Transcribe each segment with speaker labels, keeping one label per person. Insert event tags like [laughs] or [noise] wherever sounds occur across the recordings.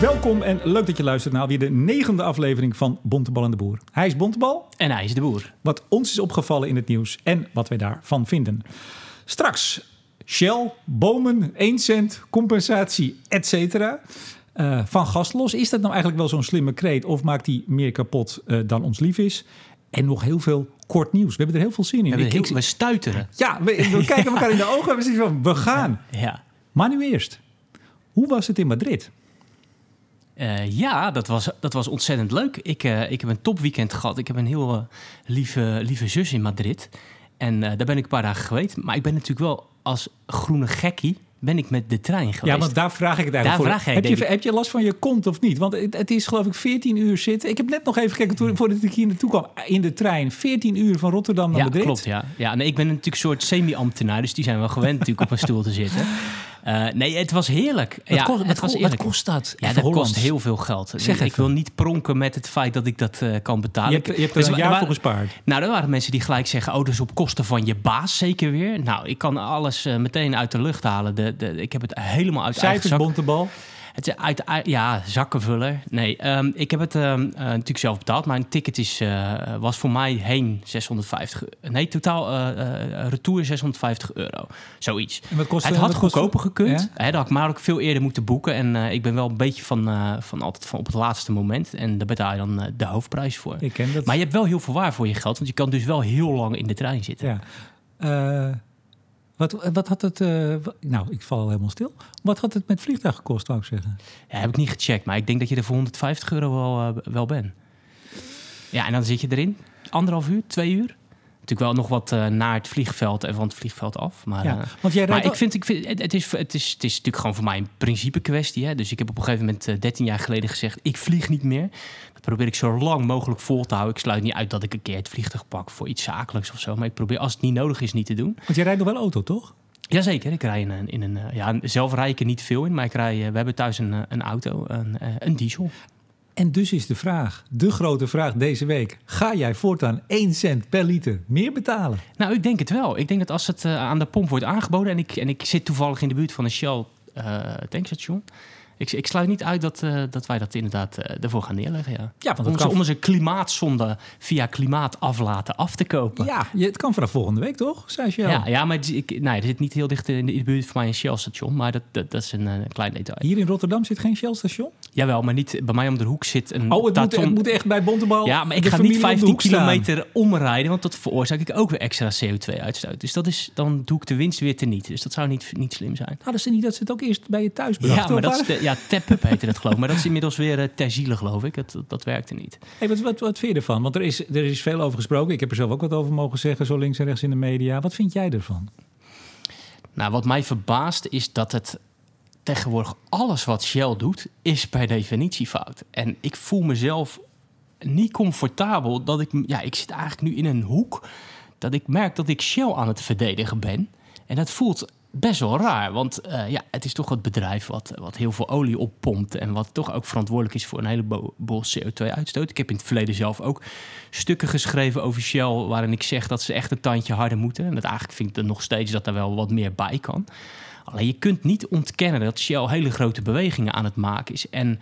Speaker 1: Welkom en leuk dat je luistert naar weer de negende aflevering van Bontebal en de Boer. Hij is Bontebal,
Speaker 2: En hij is de boer.
Speaker 1: wat ons is opgevallen in het nieuws en wat wij daarvan vinden. Straks Shell, bomen, 1 cent, compensatie, et cetera. Eh, van gas los. Is dat nou eigenlijk wel zo'n slimme kreet of maakt die meer kapot eh, dan ons lief is? En nog heel veel kort nieuws. We hebben er heel veel zin in.
Speaker 2: We, hebben
Speaker 1: Ik-
Speaker 2: heel,
Speaker 1: ik-
Speaker 2: we stuiteren.
Speaker 1: ja, we, we kijken elkaar in de [laughs] ogen en we zeggen van, we gaan.
Speaker 2: Ja.
Speaker 1: Maar nu eerst. Hoe was het in Madrid?
Speaker 2: Eh, ja, dat was, dat was ontzettend leuk. Ik, eh, ik heb een topweekend gehad. Ik heb een heel eh, lieve, lieve zus in Madrid. En daar ben ik een paar dagen geweest. Maar ik ben natuurlijk wel als groene gekkie... ben ik met de trein geweest.
Speaker 1: Ja, want daar vraag ik het eigenlijk
Speaker 2: Daar
Speaker 1: voor.
Speaker 2: vraag
Speaker 1: heb, je, heb je last van je kont of niet? Want het, het is geloof ik 14 uur zitten. Ik heb net nog even gekeken toen, voordat ik hier naartoe kwam. In de trein. 14 uur van Rotterdam naar
Speaker 2: Ja,
Speaker 1: Madrid.
Speaker 2: klopt. Ja. Ja, nee, ik ben natuurlijk een soort semi-ambtenaar. Dus die zijn wel gewend natuurlijk op een stoel te zitten. [laughs] Eh, nee, het was heerlijk.
Speaker 1: Wat,
Speaker 2: ja,
Speaker 1: kost,
Speaker 2: het
Speaker 1: wat,
Speaker 2: was
Speaker 1: kost- wat
Speaker 2: eerlijk.
Speaker 1: kost dat?
Speaker 2: Ja, dat
Speaker 1: Hollands.
Speaker 2: kost heel veel geld.
Speaker 1: Zeg
Speaker 2: ik
Speaker 1: even.
Speaker 2: wil niet pronken met het feit dat ik dat eh, kan betalen.
Speaker 1: Je hebt, je hebt er
Speaker 2: Dus
Speaker 1: een jaar voor gespaard.
Speaker 2: Nou, er waren mensen die gelijk zeggen: Oh, dus op kosten van je baas zeker weer. Nou, ik kan alles eh, meteen uit de lucht halen. De, de, ik heb het helemaal uit eigen
Speaker 1: Cijfers,
Speaker 2: zak. Het is uit, uit- ja, zakkenvuller. Nee, ehm, ik heb het ehm, eh, natuurlijk zelf betaald. Maar een ticket is, eh, was voor mij heen 650 euro. Nee, totaal eh, eh, retour 650 euro. Zoiets.
Speaker 1: En wat kost
Speaker 2: het had goedkoper gekund.
Speaker 1: Ja?
Speaker 2: Hè, dat had ik maar ook veel eerder moeten boeken. En eh, ik ben wel een beetje van, eh, van altijd van op het laatste moment. En daar betaal je dan eh, de hoofdprijs voor.
Speaker 1: Ik ken dat.
Speaker 2: Maar je hebt wel heel veel waar voor je geld. Want je kan dus wel heel lang in de trein zitten.
Speaker 1: Ja. Eh, wat, wat had het... eh, nou, ik val al helemaal stil. Wat had het met vliegtuig gekost, wou ik zeggen?
Speaker 2: Ja, heb ik niet gecheckt, maar ik denk dat je er voor 150 euro wel, eh, wel bent. Ja, en dan zit je erin. Anderhalf uur, twee uur. Natuurlijk wel nog wat eh, naar het vliegveld en van het vliegveld af. Maar,
Speaker 1: Ja,
Speaker 2: eh,
Speaker 1: want jij
Speaker 2: maar ik vind, ik vind het, het, is, het, is, het is natuurlijk gewoon voor mij een principe kwestie. Hè? Dus ik heb op een gegeven moment eh, 13 jaar geleden gezegd... ik vlieg niet meer. Dat probeer ik zo lang mogelijk vol te houden. Ik sluit niet uit dat ik een keer het vliegtuig pak voor iets zakelijks of zo. Maar ik probeer als het niet nodig is niet te doen.
Speaker 1: Want jij rijdt nog wel auto, toch?
Speaker 2: Jazeker, ik rij in een... In een eh, ja, zelf rij ik er niet veel in, maar ik rij, eh, we hebben thuis een, eh, een auto, een, eh, een diesel.
Speaker 1: En dus is de vraag, de grote vraag deze week. Ga jij voortaan 1 cent per liter meer betalen?
Speaker 2: Nou, ik denk het wel. Ik denk dat als het eh, aan de pomp wordt aangeboden... en ik, en ik zit toevallig in de buurt van een Shell eh, tankstation... Ik, ik sluit niet uit dat, eh, dat wij dat inderdaad ervoor gaan neerleggen, ja.
Speaker 1: Ja, want
Speaker 2: Om,
Speaker 1: kan,
Speaker 2: om onze klimaatzonde via klimaataflaten af te kopen.
Speaker 1: ja, je- het kan vanaf volgende week, toch? Zei je
Speaker 2: ja, ja, maar ik, nou, er zit niet heel dicht in de, in de buurt van mij een Shell-station... maar dat, dat, dat is een, klein detail.
Speaker 1: Hier in Rotterdam zit geen Shell-station?
Speaker 2: Jawel, maar niet bij mij om de hoek zit een
Speaker 1: Oh, het moet, het moet echt bij Bontebal
Speaker 2: Ja, maar ik ga niet
Speaker 1: om de
Speaker 2: 15
Speaker 1: hoek staan.
Speaker 2: kilometer omrijden, want dat veroorzaak ik ook weer extra CO2-uitstoot. Dus dat is, dan doe ik de winst weer teniet. Dus dat zou niet, niet slim zijn.
Speaker 1: Hadden ze niet dat ze het ook eerst bij je thuis
Speaker 2: Ja,
Speaker 1: brachten?
Speaker 2: maar
Speaker 1: of
Speaker 2: dat is de, ja, tap-up heette dat geloof ik. Maar dat is inmiddels weer uh, ter ziele, geloof ik. Dat, dat werkte niet.
Speaker 1: Hey, wat, wat, wat vind je ervan? Want er is, er is veel over gesproken. Ik heb er zelf ook wat over mogen zeggen, zo links en rechts in de media. Wat vind jij ervan?
Speaker 2: Nou, wat mij verbaast is dat het tegenwoordig alles wat Shell doet, is per definitie fout. En ik voel mezelf niet comfortabel dat ik... Ja, ik zit eigenlijk nu in een hoek dat ik merk dat ik Shell aan het verdedigen ben. En dat voelt best wel raar, want eh, ja, het is toch het bedrijf wat, wat heel veel olie oppompt... en wat toch ook verantwoordelijk is voor een heleboel CO2-uitstoot. Ik heb in het verleden zelf ook stukken geschreven over Shell... waarin ik zeg dat ze echt een tandje harder moeten. En dat eigenlijk vind ik er nog steeds dat er wel wat meer bij kan. Alleen je kunt niet ontkennen dat Shell hele grote bewegingen aan het maken is. En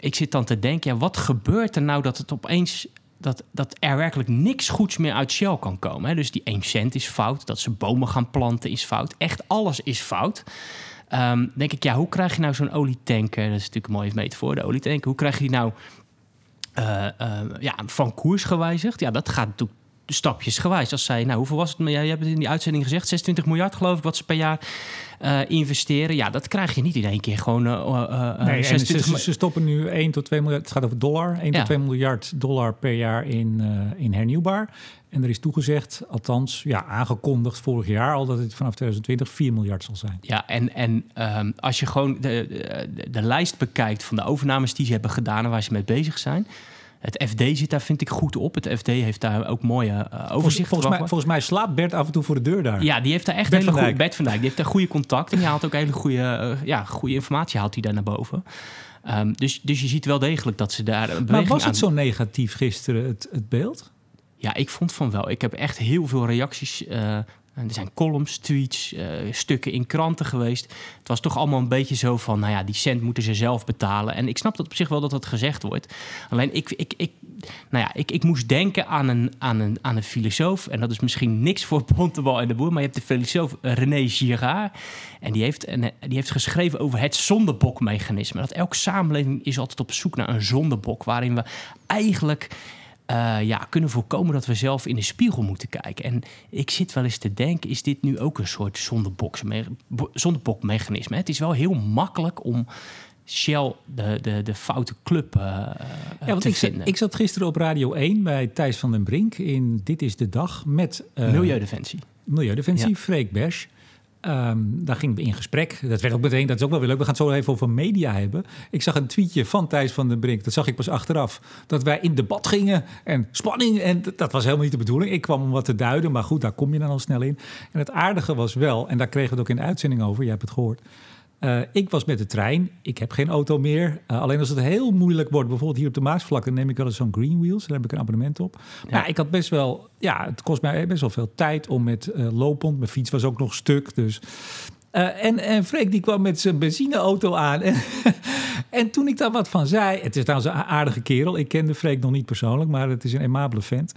Speaker 2: ik zit dan te denken, ja, wat gebeurt er nou dat het opeens dat, dat er werkelijk niks goeds meer uit Shell kan komen. Hè? Dus die 1 cent is fout, dat ze bomen gaan planten is fout. Echt alles is fout. Ehm, denk ik, ja, hoe krijg je nou zo'n olietanker? Dat is natuurlijk een mooie metafoor, de olietanker. Hoe krijg je die nou eh, eh, ja, van koers gewijzigd? Ja, dat gaat natuurlijk stapjesgewijs. Als zij, nou, hoeveel was het? Maar jij hebt het in die uitzending gezegd, 26 miljard geloof ik, wat ze per jaar eh, investeren. Ja, dat krijg je niet in één keer gewoon uh, uh,
Speaker 1: Nee, en
Speaker 2: 26
Speaker 1: ze, ze stoppen nu 1 tot 2 miljard, het gaat over dollar, 1
Speaker 2: Ja.
Speaker 1: tot 2 miljard dollar per jaar in, eh, in hernieuwbaar. En er is toegezegd, althans ja, aangekondigd vorig jaar al, dat het vanaf 2020 4 miljard zal zijn.
Speaker 2: Ja, en, en um, als je gewoon de, de, de, lijst bekijkt van de overnames die ze hebben gedaan en waar ze mee bezig zijn. Het FD zit daar, vind ik, goed op. Het FD heeft daar ook mooie uh, overzicht
Speaker 1: volgens, mij, volgens mij slaapt Bert af en toe voor de deur daar.
Speaker 2: Ja, die heeft daar echt
Speaker 1: Bert
Speaker 2: hele goede... Bert van Dijk. Die heeft daar goede contact. En die haalt ook hele goede, uh, ja, goede informatie haalt hij daar naar boven. Um, dus, dus je ziet wel degelijk dat ze daar een
Speaker 1: Maar was
Speaker 2: aan...
Speaker 1: het zo negatief gisteren, het, het beeld?
Speaker 2: Ja, ik vond van wel. Ik heb echt heel veel reacties uh, En er zijn columns, tweets, eh, stukken in kranten geweest. Het was toch allemaal een beetje zo van, nou ja, die cent moeten ze zelf betalen. En ik snap dat op zich wel dat dat gezegd wordt. Alleen ik, ik, ik, nou ja, ik, ik moest denken aan een, aan, een, aan een filosoof. En dat is misschien niks voor Bontebal en de Boer. Maar je hebt de filosoof René Girard. En die heeft, en, die heeft geschreven over het zondebokmechanisme. Dat elke samenleving is altijd op zoek naar een zondebok. Waarin we eigenlijk uh, ja, kunnen voorkomen dat we zelf in de spiegel moeten kijken. En ik zit wel eens te denken, is dit nu ook een soort zondebokmechanisme? Het is wel heel makkelijk om Shell de, de, de foute club uh, ja, want te
Speaker 1: ik
Speaker 2: vinden.
Speaker 1: Zat, ik zat gisteren op Radio 1 bij Thijs van den Brink in Dit is de Dag met...
Speaker 2: Uh, Milieudefensie.
Speaker 1: Milieudefensie, ja. Freek Bersch. Um, daar ging we in gesprek. Dat werd ook meteen, dat is ook wel weer leuk. We gaan het zo even over media hebben. Ik zag een tweetje van Thijs van den Brink. Dat zag ik pas achteraf. Dat wij in debat gingen en spanning. En dat was helemaal niet de bedoeling. Ik kwam om wat te duiden, maar goed, daar kom je dan al snel in. En het aardige was wel, en daar kregen we het ook in de uitzending over. Jij hebt het gehoord. Uh, ik was met de trein. Ik heb geen auto meer. Uh, alleen als het heel moeilijk wordt, bijvoorbeeld hier op de Maasvlak, dan neem ik wel eens zo'n Green Wheels. Daar heb ik een abonnement op. Ja. Maar ik had best wel, ja, het kost mij best wel veel tijd om met uh, lopend. Mijn fiets was ook nog stuk. Dus. en, en Freek die kwam met zijn benzineauto aan. [laughs] En, en toen ik daar wat van zei. Het is trouwens een aardige kerel. Ik kende Freek nog niet persoonlijk, maar het is een aimabele vent.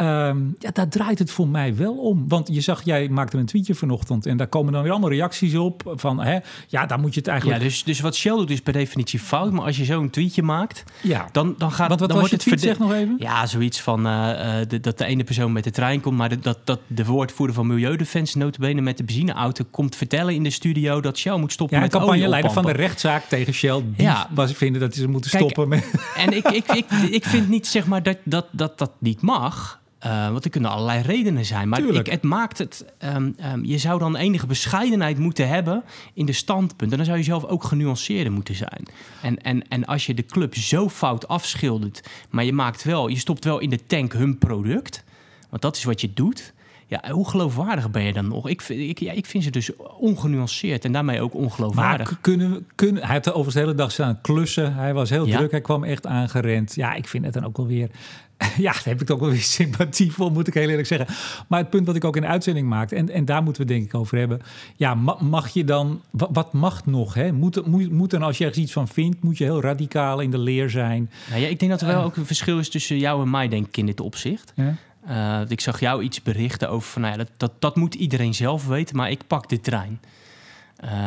Speaker 1: Um, ja, daar draait het voor mij wel om. Want je zag, jij maakte een tweetje vanochtend en daar komen dan weer allemaal reacties op van, hè, ja, daar moet je het eigenlijk...
Speaker 2: Ja, dus, dus wat Shell doet is per definitie fout, maar als je zo'n tweetje maakt,
Speaker 1: ja.
Speaker 2: dan, dan gaat
Speaker 1: Want wat
Speaker 2: dan
Speaker 1: was
Speaker 2: wordt
Speaker 1: je
Speaker 2: het
Speaker 1: tweet, zeg nog even?
Speaker 2: Ja, zoiets van uh, de, dat de ene persoon met de trein komt, maar de, dat, dat de woordvoerder van Milieudefensie notabene met de benzineauto komt vertellen in de studio dat Shell moet stoppen
Speaker 1: ja,
Speaker 2: met
Speaker 1: campagneleider van de rechtszaak tegen Shell, die ja. was vinden dat ze moeten
Speaker 2: Kijk,
Speaker 1: stoppen met...
Speaker 2: En ik, ik, ik, ik vind niet, zeg maar, dat dat, dat, dat niet mag... Uh, want er kunnen allerlei redenen zijn. Maar ik, het maakt het. Um, um, je zou dan enige bescheidenheid moeten hebben in de standpunten. En dan zou je zelf ook genuanceerder moeten zijn. En, en, en als je de club zo fout afschildert, maar je maakt wel, je stopt wel in de tank hun product. Want dat is wat je doet. Ja, hoe geloofwaardig ben je dan nog? Ik, ik, ja, ik vind ze dus ongenuanceerd en daarmee ook ongeloofwaardig.
Speaker 1: Maar kunnen, kunnen, hij had de overigens de hele dag staan klussen. Hij was heel ja. druk, hij kwam echt aangerend. Ja, ik vind het dan ook wel weer... [laughs] Ja, daar heb ik ook wel weer sympathie voor, moet ik heel eerlijk zeggen. Maar het punt wat ik ook in de uitzending maakte, en, en daar moeten we denk ik over hebben. Ja, mag je dan, wat, wat mag nog? Hè? Moet, moet, moet dan, als je ergens iets van vindt, moet je heel radicaal in de leer zijn?
Speaker 2: Nou ja, ik denk dat er wel ook een verschil is tussen jou en mij, denk ik, in dit opzicht. Ja. Uh, ik zag jou iets berichten over van, nou ja, dat, dat, dat moet iedereen zelf weten, maar ik pak de trein.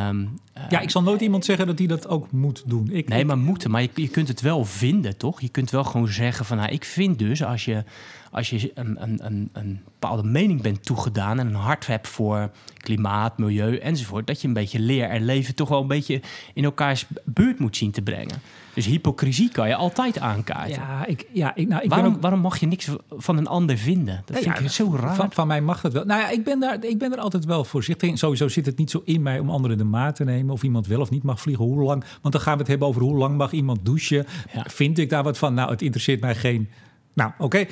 Speaker 1: Um, uh, ja, ik zal nooit iemand zeggen dat hij dat ook moet doen. Ik,
Speaker 2: nee, maar moeten. Maar je, je kunt het wel vinden, toch? Je kunt wel gewoon zeggen van... Nou, ik vind dus als je, als je een, een, een, een bepaalde mening bent toegedaan... en een hart hebt voor klimaat, milieu enzovoort... dat je een beetje leer en leven toch wel een beetje in elkaars buurt moet zien te brengen. Dus hypocrisie kan je altijd aankaarten.
Speaker 1: Ja, ik, ja, ik, nou, ik
Speaker 2: waarom,
Speaker 1: ben ook...
Speaker 2: waarom mag je niks van een ander vinden? Dat
Speaker 1: Ja,
Speaker 2: vind
Speaker 1: ja,
Speaker 2: ik zo raar.
Speaker 1: Van, van mij mag dat wel. Nou ja, ik ben, daar, ik ben er altijd wel voorzichtig in. Sowieso zit het niet zo in mij om anderen de maat te nemen... of iemand wel of niet mag vliegen, hoe lang. Want dan gaan we het hebben over hoe lang mag iemand douchen.
Speaker 2: Ja.
Speaker 1: Vind ik daar wat van? Nou, het interesseert mij geen... Nou, oké.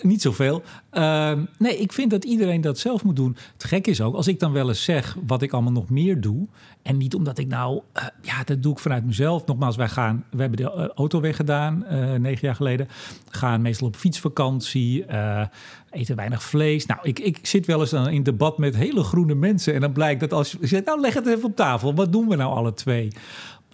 Speaker 1: Niet zoveel. Uh, nee, ik vind dat iedereen dat zelf moet doen. Het gek is ook, als ik dan wel eens zeg wat ik allemaal nog meer doe. En niet omdat ik nou, uh, ja, dat doe ik vanuit mezelf. Nogmaals, wij gaan, we hebben de uh, auto weggedaan, uh, negen jaar geleden. Gaan meestal op fietsvakantie, eten weinig vlees. Nou, ik, ik zit wel eens dan in debat met hele groene mensen. En dan blijkt dat als je zegt, nou leg het even op tafel. Wat doen we nou alle twee?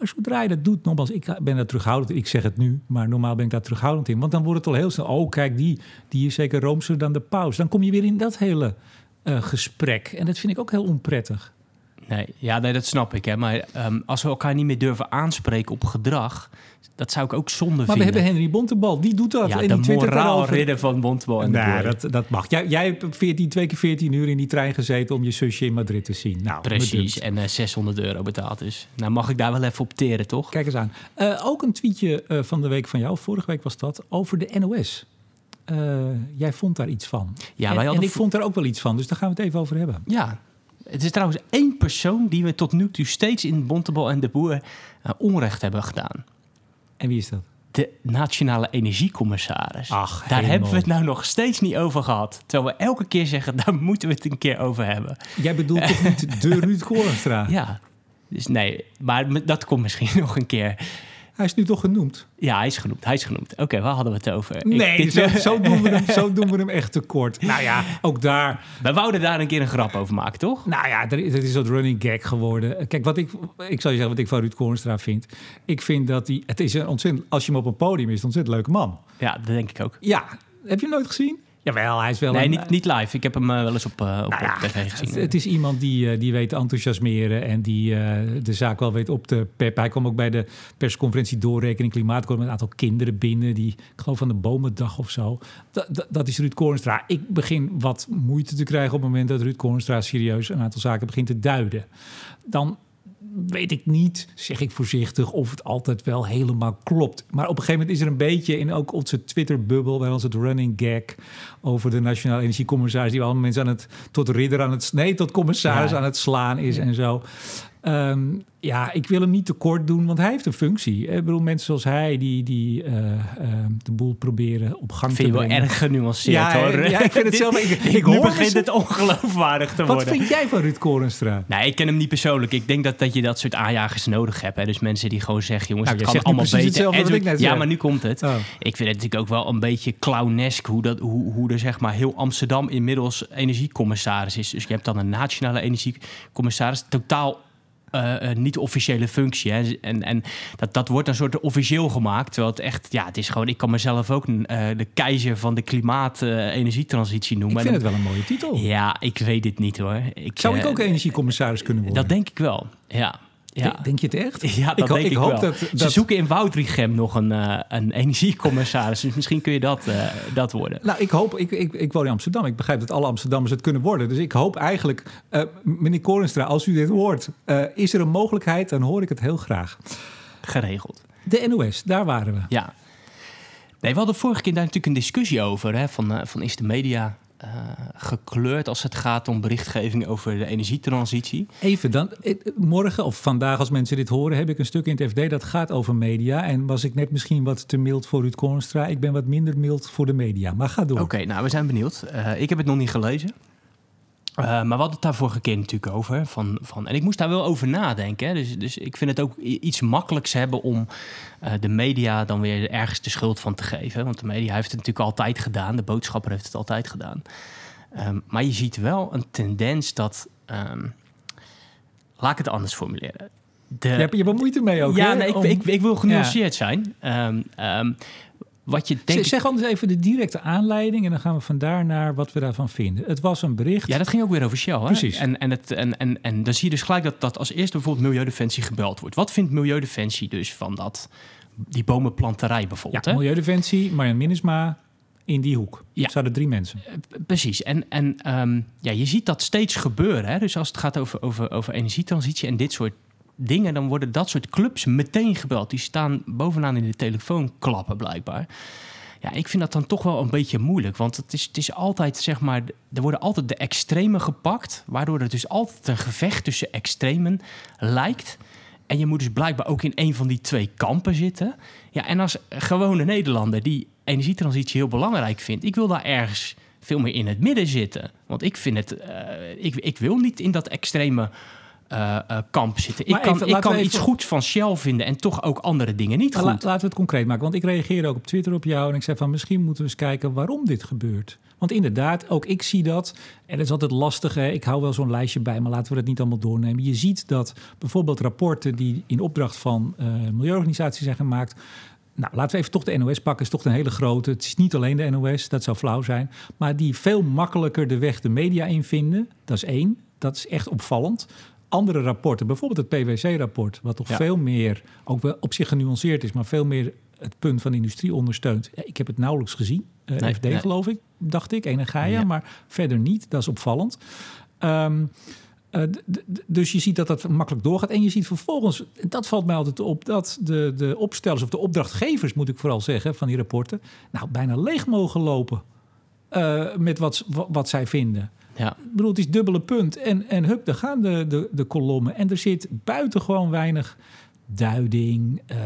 Speaker 1: Maar zodra je dat doet, nogmaals, ik ben daar terughoudend. Ik zeg het nu, maar normaal ben ik daar terughoudend in. Want dan wordt het al heel snel, oh kijk, die, die is zeker roomser dan de paus. Dan kom je weer in dat hele uh, gesprek. En dat vind ik ook heel onprettig.
Speaker 2: Nee, ja, nee, dat snap ik. Hè. Maar um, als we elkaar niet meer durven aanspreken op gedrag... dat zou ik ook zonde
Speaker 1: maar
Speaker 2: vinden.
Speaker 1: we hebben Henry Bontebal, die doet dat.
Speaker 2: Ja,
Speaker 1: en
Speaker 2: de
Speaker 1: die
Speaker 2: moraalridder van Bontebal.
Speaker 1: Nou, dat, dat mag. Jij, jij hebt 14, twee keer 14 uur in die trein gezeten... om je zusje in Madrid te zien. Nou,
Speaker 2: Precies, en uh, 600 euro betaald dus. Nou, mag ik daar wel even op teren, toch?
Speaker 1: Kijk eens aan. Uh, ook een tweetje uh, van de week van jou, vorige week was dat... over de NOS. Jij vond daar iets van.
Speaker 2: Ja,
Speaker 1: en,
Speaker 2: wij hadden
Speaker 1: en ik vond daar ook wel iets van, dus daar gaan we het even over hebben.
Speaker 2: Ja, het is trouwens één persoon die we tot nu toe steeds in Bontebal en de Boer uh, onrecht hebben gedaan.
Speaker 1: En wie is dat?
Speaker 2: De Nationale Energiecommissaris.
Speaker 1: Ach,
Speaker 2: daar hebben we het nou nog steeds niet over gehad. Terwijl we elke keer zeggen, daar [laughs] moeten we het een keer over hebben.
Speaker 1: Jij bedoelt toch niet [laughs] de Ruud Koornstra?
Speaker 2: Ja, dus nee, maar dat komt misschien [laughs] nog een keer.
Speaker 1: Hij is nu toch genoemd?
Speaker 2: Ja, hij is genoemd. Hij is genoemd. Oké, waar hadden we het over? Ik-
Speaker 1: Nee,
Speaker 2: dit-
Speaker 1: zo, zo, doen we hem, zo [laughs] doen we hem echt tekort. Nou ja, ook daar.
Speaker 2: We wouden daar een keer een grap over maken, toch?
Speaker 1: Nou ja, er is- het is een soort running gag geworden. Kijk, wat ik, ik zal je zeggen wat ik van Ruud Koornstra vind. Ik vind dat hij, het is een ontzettend, als je hem op een podium is, een ontzettend leuke man.
Speaker 2: Ja, dat denk ik ook.
Speaker 1: Ja, heb je hem nooit gezien? Jawel, hij is wel
Speaker 2: Nee,
Speaker 1: een,
Speaker 2: niet, niet live. Ik heb hem eh, wel eens op, eh, op,
Speaker 1: Nou ja,
Speaker 2: op tv gezien.
Speaker 1: Het, het is iemand die, eh, die weet te enthousiasmeren en die de zaak wel weet op te peppen. Hij kwam ook bij de persconferentie doorrekening klimaatakkoord met een aantal kinderen binnen. Die, ik geloof van de bomendag of zo. Dat is Ruud Koornstra. Ik begin wat moeite te krijgen op het moment dat Ruud Koornstra serieus een aantal zaken begint te duiden. Dan weet ik niet, zeg ik voorzichtig, of het altijd wel helemaal klopt. Maar op een gegeven moment is er een beetje in ook onze Twitter-bubbel, bij ons het running gag over de Nationale Energiecommissaris, die allemaal mensen aan het, tot ridder aan het, nee, tot commissaris
Speaker 2: Ja.
Speaker 1: aan het slaan is en zo. Ehm, ja, ik wil hem niet tekort doen, want hij heeft een functie. Ik bedoel, mensen zoals hij die, die eh, eh, de boel proberen op gang
Speaker 2: vind
Speaker 1: te
Speaker 2: je wel
Speaker 1: brengen.
Speaker 2: erg genuanceerd,
Speaker 1: Ja,
Speaker 2: hoor.
Speaker 1: ja, ik vind het zelf- [laughs] ik- ik
Speaker 2: nu
Speaker 1: hoor
Speaker 2: begint het ongeloofwaardig te
Speaker 1: Wat
Speaker 2: worden.
Speaker 1: vind jij van Ruud Korenstra?
Speaker 2: Nee, ik ken hem niet persoonlijk. Ik denk dat, dat je dat soort aanjagers nodig hebt. Hè? Dus mensen die gewoon zeggen, jongens,
Speaker 1: Nou,
Speaker 2: het kan allemaal beter. En
Speaker 1: wat
Speaker 2: zo- ja,
Speaker 1: zei.
Speaker 2: maar nu komt het.
Speaker 1: Oh.
Speaker 2: Ik vind het natuurlijk ook wel een beetje clownesk hoe, dat, hoe, hoe er zeg maar heel Amsterdam inmiddels energiecommissaris is. Dus je hebt dan een nationale energiecommissaris, totaal eh, eh, niet officiële functie. Hè. En, en dat, dat wordt een soort officieel gemaakt. Terwijl het echt, ja, het is gewoon, ik kan mezelf ook eh, de keizer van de klimaat-energietransitie noemen.
Speaker 1: Ik vind
Speaker 2: En
Speaker 1: het wel een mooie titel.
Speaker 2: Ja, ik weet het niet hoor. Ik,
Speaker 1: Zou ik ook energiecommissaris kunnen worden?
Speaker 2: Dat denk ik wel, ja. Ja.
Speaker 1: Denk- je het echt?
Speaker 2: Ja, dat
Speaker 1: ik,
Speaker 2: denk ik,
Speaker 1: ik hoop
Speaker 2: wel.
Speaker 1: dat,
Speaker 2: Ze zoeken in Woudrichem nog een, eh, een energiecommissaris. Dus misschien kun je dat, eh, dat worden.
Speaker 1: Nou, ik hoop, ik, ik, ik woon in Amsterdam. Ik begrijp dat alle Amsterdammers het kunnen worden. Dus ik hoop eigenlijk, eh, meneer Korenstra, als u dit hoort, is er een mogelijkheid, dan hoor ik het heel graag.
Speaker 2: Geregeld.
Speaker 1: De NOS, daar waren we.
Speaker 2: Ja. Nee, we hadden vorige keer daar natuurlijk een discussie over. Hè, van, van is de media eh, gekleurd als het gaat om berichtgeving over de energietransitie?
Speaker 1: Even dan, eh, morgen of vandaag als mensen dit horen, heb ik een stuk in het FD dat gaat over media. En was ik net misschien wat te mild voor Ruud Korenstra. Ik ben wat minder mild voor de media. Maar ga door.
Speaker 2: Oké, nou, we zijn benieuwd. Eh, ik heb het nog niet gelezen. Eh, maar we hadden het daar vorige keer natuurlijk over. Van, van, en ik moest daar wel over nadenken. Hè. Dus, dus ik vind het ook iets makkelijks hebben om eh, de media dan weer ergens de schuld van te geven. Want de media heeft het natuurlijk altijd gedaan. De boodschapper heeft het altijd gedaan. Ehm, maar je ziet wel een tendens dat. ehm, laat ik het anders formuleren. De,
Speaker 1: Je hebt je hebt er moeite mee ook,
Speaker 2: ja,
Speaker 1: hè?
Speaker 2: nee, ik,
Speaker 1: Om-
Speaker 2: ik, ik wil genuanceerd zijn. Ehm, wat je
Speaker 1: Zeg-
Speaker 2: denkt.
Speaker 1: Zeg anders even de directe aanleiding en dan gaan we vandaar naar wat we daarvan vinden. Het was een bericht.
Speaker 2: Ja, dat ging ook weer over Shell. Hè?
Speaker 1: Precies.
Speaker 2: En, en, het, en, en, en dan zie je dus gelijk dat, dat als eerste bijvoorbeeld Milieudefensie gebeld wordt. Wat vindt Milieudefensie dus van dat, die bomenplanterij
Speaker 1: Ja,
Speaker 2: bijvoorbeeld? hè?
Speaker 1: Milieudefensie, Marjan Minnesma in die hoek.
Speaker 2: Ja.
Speaker 1: Ja. zouden drie mensen.
Speaker 2: Precies. En, en ehm, ja, je ziet dat steeds gebeuren. Hè? Dus als het gaat over, over, over energietransitie en dit soort dingen, dan worden dat soort clubs meteen gebeld. Die staan bovenaan in de telefoon klappen blijkbaar. Ja, ik vind dat dan toch wel een beetje moeilijk. Want het is, het is altijd, zeg maar, er worden altijd de extremen gepakt. Waardoor er dus altijd een gevecht tussen extremen lijkt. En je moet dus blijkbaar ook in een van die twee kampen zitten. Ja, en als gewone Nederlander die energietransitie heel belangrijk vindt, ik wil daar ergens veel meer in het midden zitten. Want ik vind het, eh, ik, ik wil niet in dat extreme eh, eh, kamp zitten. Ik kan,
Speaker 1: even,
Speaker 2: ik kan iets goeds van Shell vinden en toch ook andere dingen niet
Speaker 1: Maar la-
Speaker 2: goed.
Speaker 1: laten we het concreet maken. Want ik reageerde ook op Twitter op jou. En ik zei van misschien moeten we eens kijken waarom dit gebeurt. Want inderdaad, ook ik zie dat. En dat is altijd lastig. Hè? Ik hou wel zo'n lijstje bij, maar laten we dat niet allemaal doornemen. Je ziet dat bijvoorbeeld rapporten die in opdracht van eh milieuorganisaties zijn gemaakt. Nou, laten we even toch de NOS pakken. is toch een hele grote. Het is niet alleen de NOS, dat zou flauw zijn. Maar die veel makkelijker de weg de media in vinden. Dat is één. Dat is echt opvallend. Andere rapporten, bijvoorbeeld het PwC-rapport, wat toch
Speaker 2: Ja.
Speaker 1: veel meer, ook wel op zich genuanceerd is, maar veel meer het punt van industrie ondersteunt. Ik heb het nauwelijks gezien. Eh
Speaker 2: Nee,
Speaker 1: FD
Speaker 2: nee.
Speaker 1: geloof ik, dacht ik, Ene Gaia,
Speaker 2: Ja.
Speaker 1: maar verder niet. Dat is opvallend. Ehm, eh, dus je ziet dat dat makkelijk doorgaat. En je ziet vervolgens, en dat valt mij altijd op, dat de, de opstellers of de opdrachtgevers, moet ik vooral zeggen, van die rapporten, nou bijna leeg mogen lopen eh, met wat, wat, wat zij vinden.
Speaker 2: Ja.
Speaker 1: Ik bedoel, het is dubbele punt. En, en hup, daar gaan de, de, de kolommen. En er zit buitengewoon weinig duiding, uh,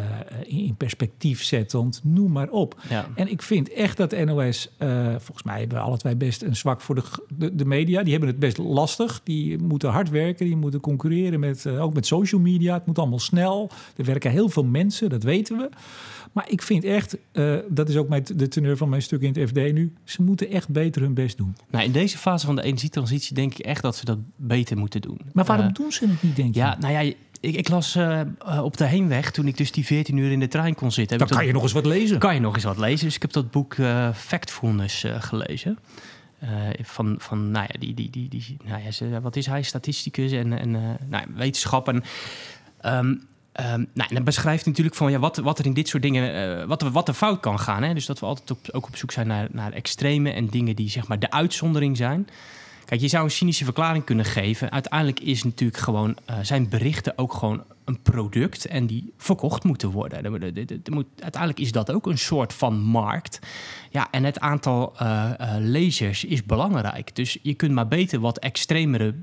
Speaker 1: in perspectief zettend, noem maar op.
Speaker 2: Ja.
Speaker 1: En ik vind echt dat NOS, uh, volgens mij hebben we alle twee best een zwak voor de, de, de, media. Die hebben het best lastig. Die moeten hard werken, die moeten concurreren met, uh, ook met social media. Het moet allemaal snel. Er werken heel veel mensen, dat weten we. Maar ik vind echt, dat is ook mijn, de teneur van mijn stuk in het FD nu, ze moeten echt beter hun best doen.
Speaker 2: Nou, in deze fase van de energietransitie denk ik echt dat ze dat beter moeten doen.
Speaker 1: Maar waarom doen ze het niet, denk je?
Speaker 2: Ja, nou ja, ik, ik las uh, op de heenweg, toen ik dus die 14 uur in de trein kon zitten.
Speaker 1: Dan kan
Speaker 2: dat,
Speaker 1: je nog eens wat lezen.
Speaker 2: Kan je nog eens wat lezen. Dus ik heb dat boek uh, Factfulness uh, gelezen. van, van, nou ja, die, die, die, die nou ja, wat is hij? Statisticus en, en nou ja, wetenschap. En, um, Um, nou, en dan beschrijft natuurlijk van ja, wat, wat er in dit soort dingen, uh, wat, wat er fout kan gaan. Hè? Dus dat we altijd op, ook op zoek zijn naar, naar extreme en dingen die zeg maar de uitzondering zijn. Kijk, je zou een cynische verklaring kunnen geven. Uiteindelijk is natuurlijk gewoon, uh, zijn berichten ook gewoon een product en die verkocht moeten worden. Uiteindelijk is dat ook een soort van markt. Ja, en het aantal uh, uh, lezers is belangrijk. Dus je kunt maar beter wat extremere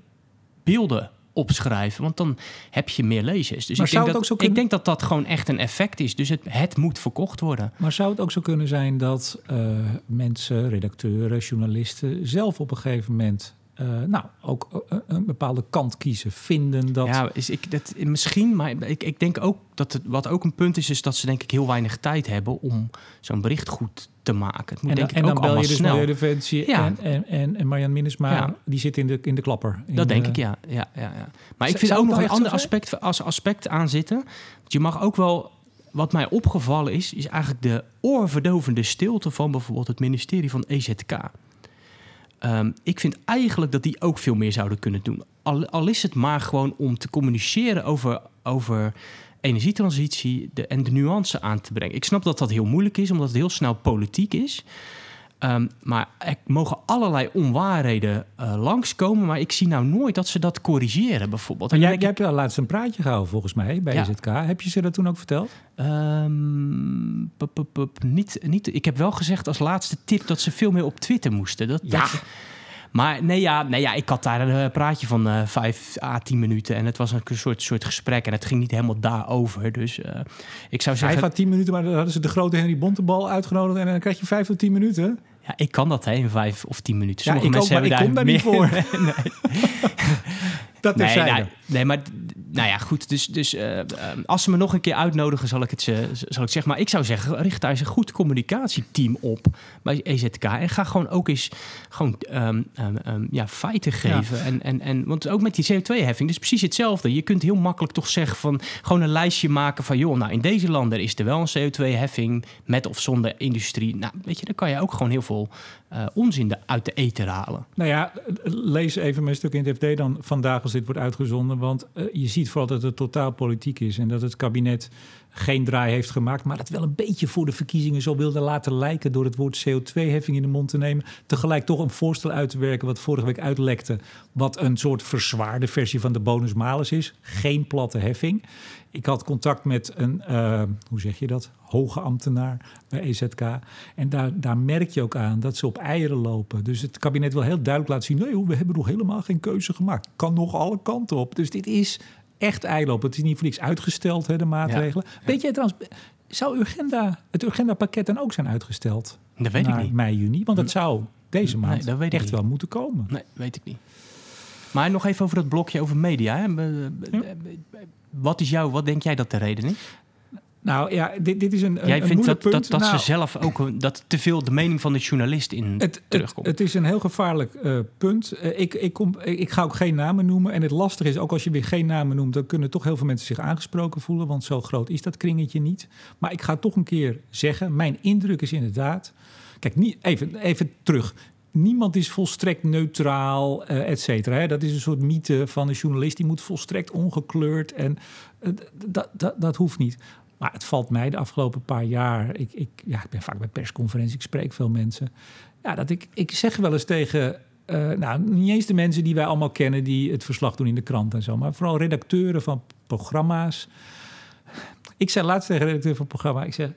Speaker 2: beelden opschrijven, want dan heb je meer lezers. Dus
Speaker 1: maar
Speaker 2: ik, denk dat, ik denk dat dat gewoon echt een effect is. Dus het, het moet verkocht worden.
Speaker 1: Maar zou het ook zo kunnen zijn dat uh, mensen, redacteuren, journalisten zelf op een gegeven moment uh, nou, ook een bepaalde kant kiezen, vinden dat...
Speaker 2: Ja, is ik, dat, misschien, maar ik, ik denk ook dat het, wat ook een punt is, is dat ze denk ik heel weinig tijd hebben om zo'n bericht goed te maken. Het moet
Speaker 1: en dan,
Speaker 2: denk ik
Speaker 1: en dan
Speaker 2: ook
Speaker 1: bel je dus. Milieudefensie
Speaker 2: Ja.
Speaker 1: en, en, en, en Marjan Minnesma,
Speaker 2: Ja.
Speaker 1: die zit in de, in de klapper. In
Speaker 2: Dat denk
Speaker 1: de-
Speaker 2: ik, ja. ja, ja, ja. Maar
Speaker 1: Z-
Speaker 2: ik vind ook nog een ander aspect als aspect aan zitten. Je mag ook wel... Wat mij opgevallen is, is eigenlijk de oorverdovende stilte van bijvoorbeeld het ministerie van EZK. Ehm, ik vind eigenlijk dat die ook veel meer zouden kunnen doen. Al, al is het maar gewoon om te communiceren over, over energietransitie de, en de nuance aan te brengen. Ik snap dat dat heel moeilijk is, omdat het heel snel politiek is. Ehm, maar er mogen allerlei onwaarheden eh, langskomen. Maar ik zie nou nooit dat ze dat corrigeren, bijvoorbeeld. En
Speaker 1: jij, jij
Speaker 2: denk
Speaker 1: hebt wel laatst een praatje gehouden volgens mij bij
Speaker 2: Ja.
Speaker 1: EZK. Heb je ze dat toen ook verteld?
Speaker 2: ik, ehm, pup, pup, pup, niet, niet, ik heb wel gezegd als laatste tip dat ze veel meer op Twitter moesten. Dat,
Speaker 1: Ja.
Speaker 2: dat- maar nee ja, nee, ja, ik had daar een eh, praatje van eh vijf à tien minuten. En het was een soort, soort gesprek. En het ging niet helemaal daarover. Dus ik zou zeggen...
Speaker 1: Vijf à tien minuten, maar dan hadden ze de grote Henry Bontebal uitgenodigd en dan krijg je vijf tot tien minuten.
Speaker 2: Ja, ik kan dat hè, in vijf of tien minuten.
Speaker 1: Ja,
Speaker 2: Sommige
Speaker 1: ik ook,
Speaker 2: mensen
Speaker 1: maar
Speaker 2: hebben
Speaker 1: ik kom daar niet
Speaker 2: meer- [laughs] nee,
Speaker 1: Dat
Speaker 2: nee,
Speaker 1: terzijde.
Speaker 2: nee, maar nou ja, goed. Dus, dus eh, eh, als ze me nog een keer uitnodigen, zal ik het ze, zal ik zeggen. Maar ik zou zeggen, richt daar eens een goed communicatieteam op bij EZK. En ga gewoon ook eens gewoon, ehm, ehm, ehm, ja, feiten geven. En, en, en, want ook met die CO2-heffing, dus precies hetzelfde. Je kunt heel makkelijk toch zeggen van gewoon een lijstje maken van joh, nou in deze landen is er wel een CO2-heffing met of zonder industrie. Nou, weet je, dan kan je ook gewoon heel veel eh, onzin uit de eten halen.
Speaker 1: Nou ja, lees even mijn stuk in het FD dan vandaag als dit wordt uitgezonden. Want eh, je ziet vooral dat het totaal politiek is. En dat het kabinet geen draai heeft gemaakt. Maar dat wel een beetje voor de verkiezingen zo wilde laten lijken. Door het woord CO2-heffing in de mond te nemen. Tegelijk toch een voorstel uit te werken wat vorige week uitlekte. Wat een soort verzwaarde versie van de bonus-malus is. Geen platte heffing. Ik had contact met een, eh, hoe zeg je dat, hoge ambtenaar bij EZK. En daar, daar merk je ook aan dat ze op eieren lopen. Dus het kabinet wil heel duidelijk laten zien... nee, we hebben nog helemaal geen keuze gemaakt. Kan nog alle kanten op. Dus dit is echt eilopen. Het is niet voor niks uitgesteld, hè, de maatregelen. Weet jij trouwens, zou Urgenda, het Urgenda-pakket dan ook zijn uitgesteld?
Speaker 2: Dat weet ik niet.
Speaker 1: mei, juni? Want dat zou deze
Speaker 2: Nee,
Speaker 1: maand
Speaker 2: dat weet ik
Speaker 1: echt
Speaker 2: niet.
Speaker 1: wel moeten komen.
Speaker 2: Nee, weet ik niet. Maar nog even over dat blokje over media. Hè. Wat is jouw, wat denk jij dat de reden is?
Speaker 1: Nou ja, dit, dit is een,
Speaker 2: jij
Speaker 1: een
Speaker 2: vindt dat,
Speaker 1: punt.
Speaker 2: dat, dat
Speaker 1: Nou,
Speaker 2: ze zelf ook dat te veel de mening van de journalist in
Speaker 1: Het, het,
Speaker 2: terugkomt.
Speaker 1: het is een heel gevaarlijk eh, punt. Eh, ik, ik, kom, ik, ik ga ook geen namen noemen. En het lastige is, ook als je weer geen namen noemt... dan kunnen toch heel veel mensen zich aangesproken voelen. Want zo groot is dat kringetje niet. Maar ik ga toch een keer zeggen... mijn indruk is inderdaad... Kijk, niet, even, even terug. Niemand is volstrekt neutraal, eh et cetera. Dat is een soort mythe van een journalist. Die moet volstrekt ongekleurd. En eh, dat, hoeft niet. Maar het valt mij de afgelopen paar jaar. Ik, ik, ja, ik ben vaak bij persconferenties, ik spreek veel mensen. Ja, dat ik, ik zeg wel eens tegen. eh, nou, niet eens de mensen die wij allemaal kennen, die het verslag doen in de krant en zo, maar vooral redacteuren van programma's. Ik zei laatst tegen de redacteur van het programma: ik zeg,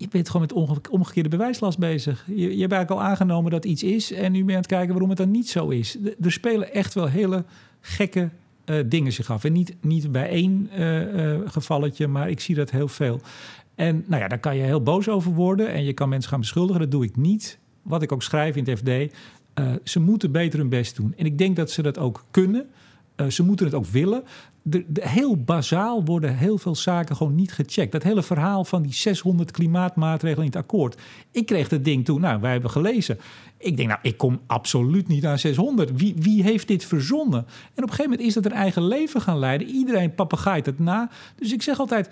Speaker 1: je bent gewoon met omgekeerde bewijslast bezig. Je, je hebt eigenlijk al aangenomen dat iets is en nu ben je aan het kijken waarom het dan niet zo is. Er spelen echt wel hele gekke eh, dingen zich af. En niet, niet bij één eh, gevalletje, maar ik zie dat heel veel. En nou ja, daar kan je heel boos over worden en je kan mensen gaan beschuldigen. Dat doe ik niet. Wat ik ook schrijf in het FD. ze moeten beter hun best doen. En ik denk dat ze dat ook kunnen. Eh, ze moeten het ook willen. De, de- heel bazaal worden heel veel zaken gewoon niet gecheckt. Dat hele verhaal van die 600 klimaatmaatregelen in het akkoord. Ik kreeg dat ding toen, nou, wij hebben gelezen. Ik denk, nou, ik kom absoluut niet aan 600. Wie, wie heeft dit verzonnen? En op een gegeven moment is dat een eigen leven gaan leiden. Iedereen papegaait het na. Dus ik zeg altijd,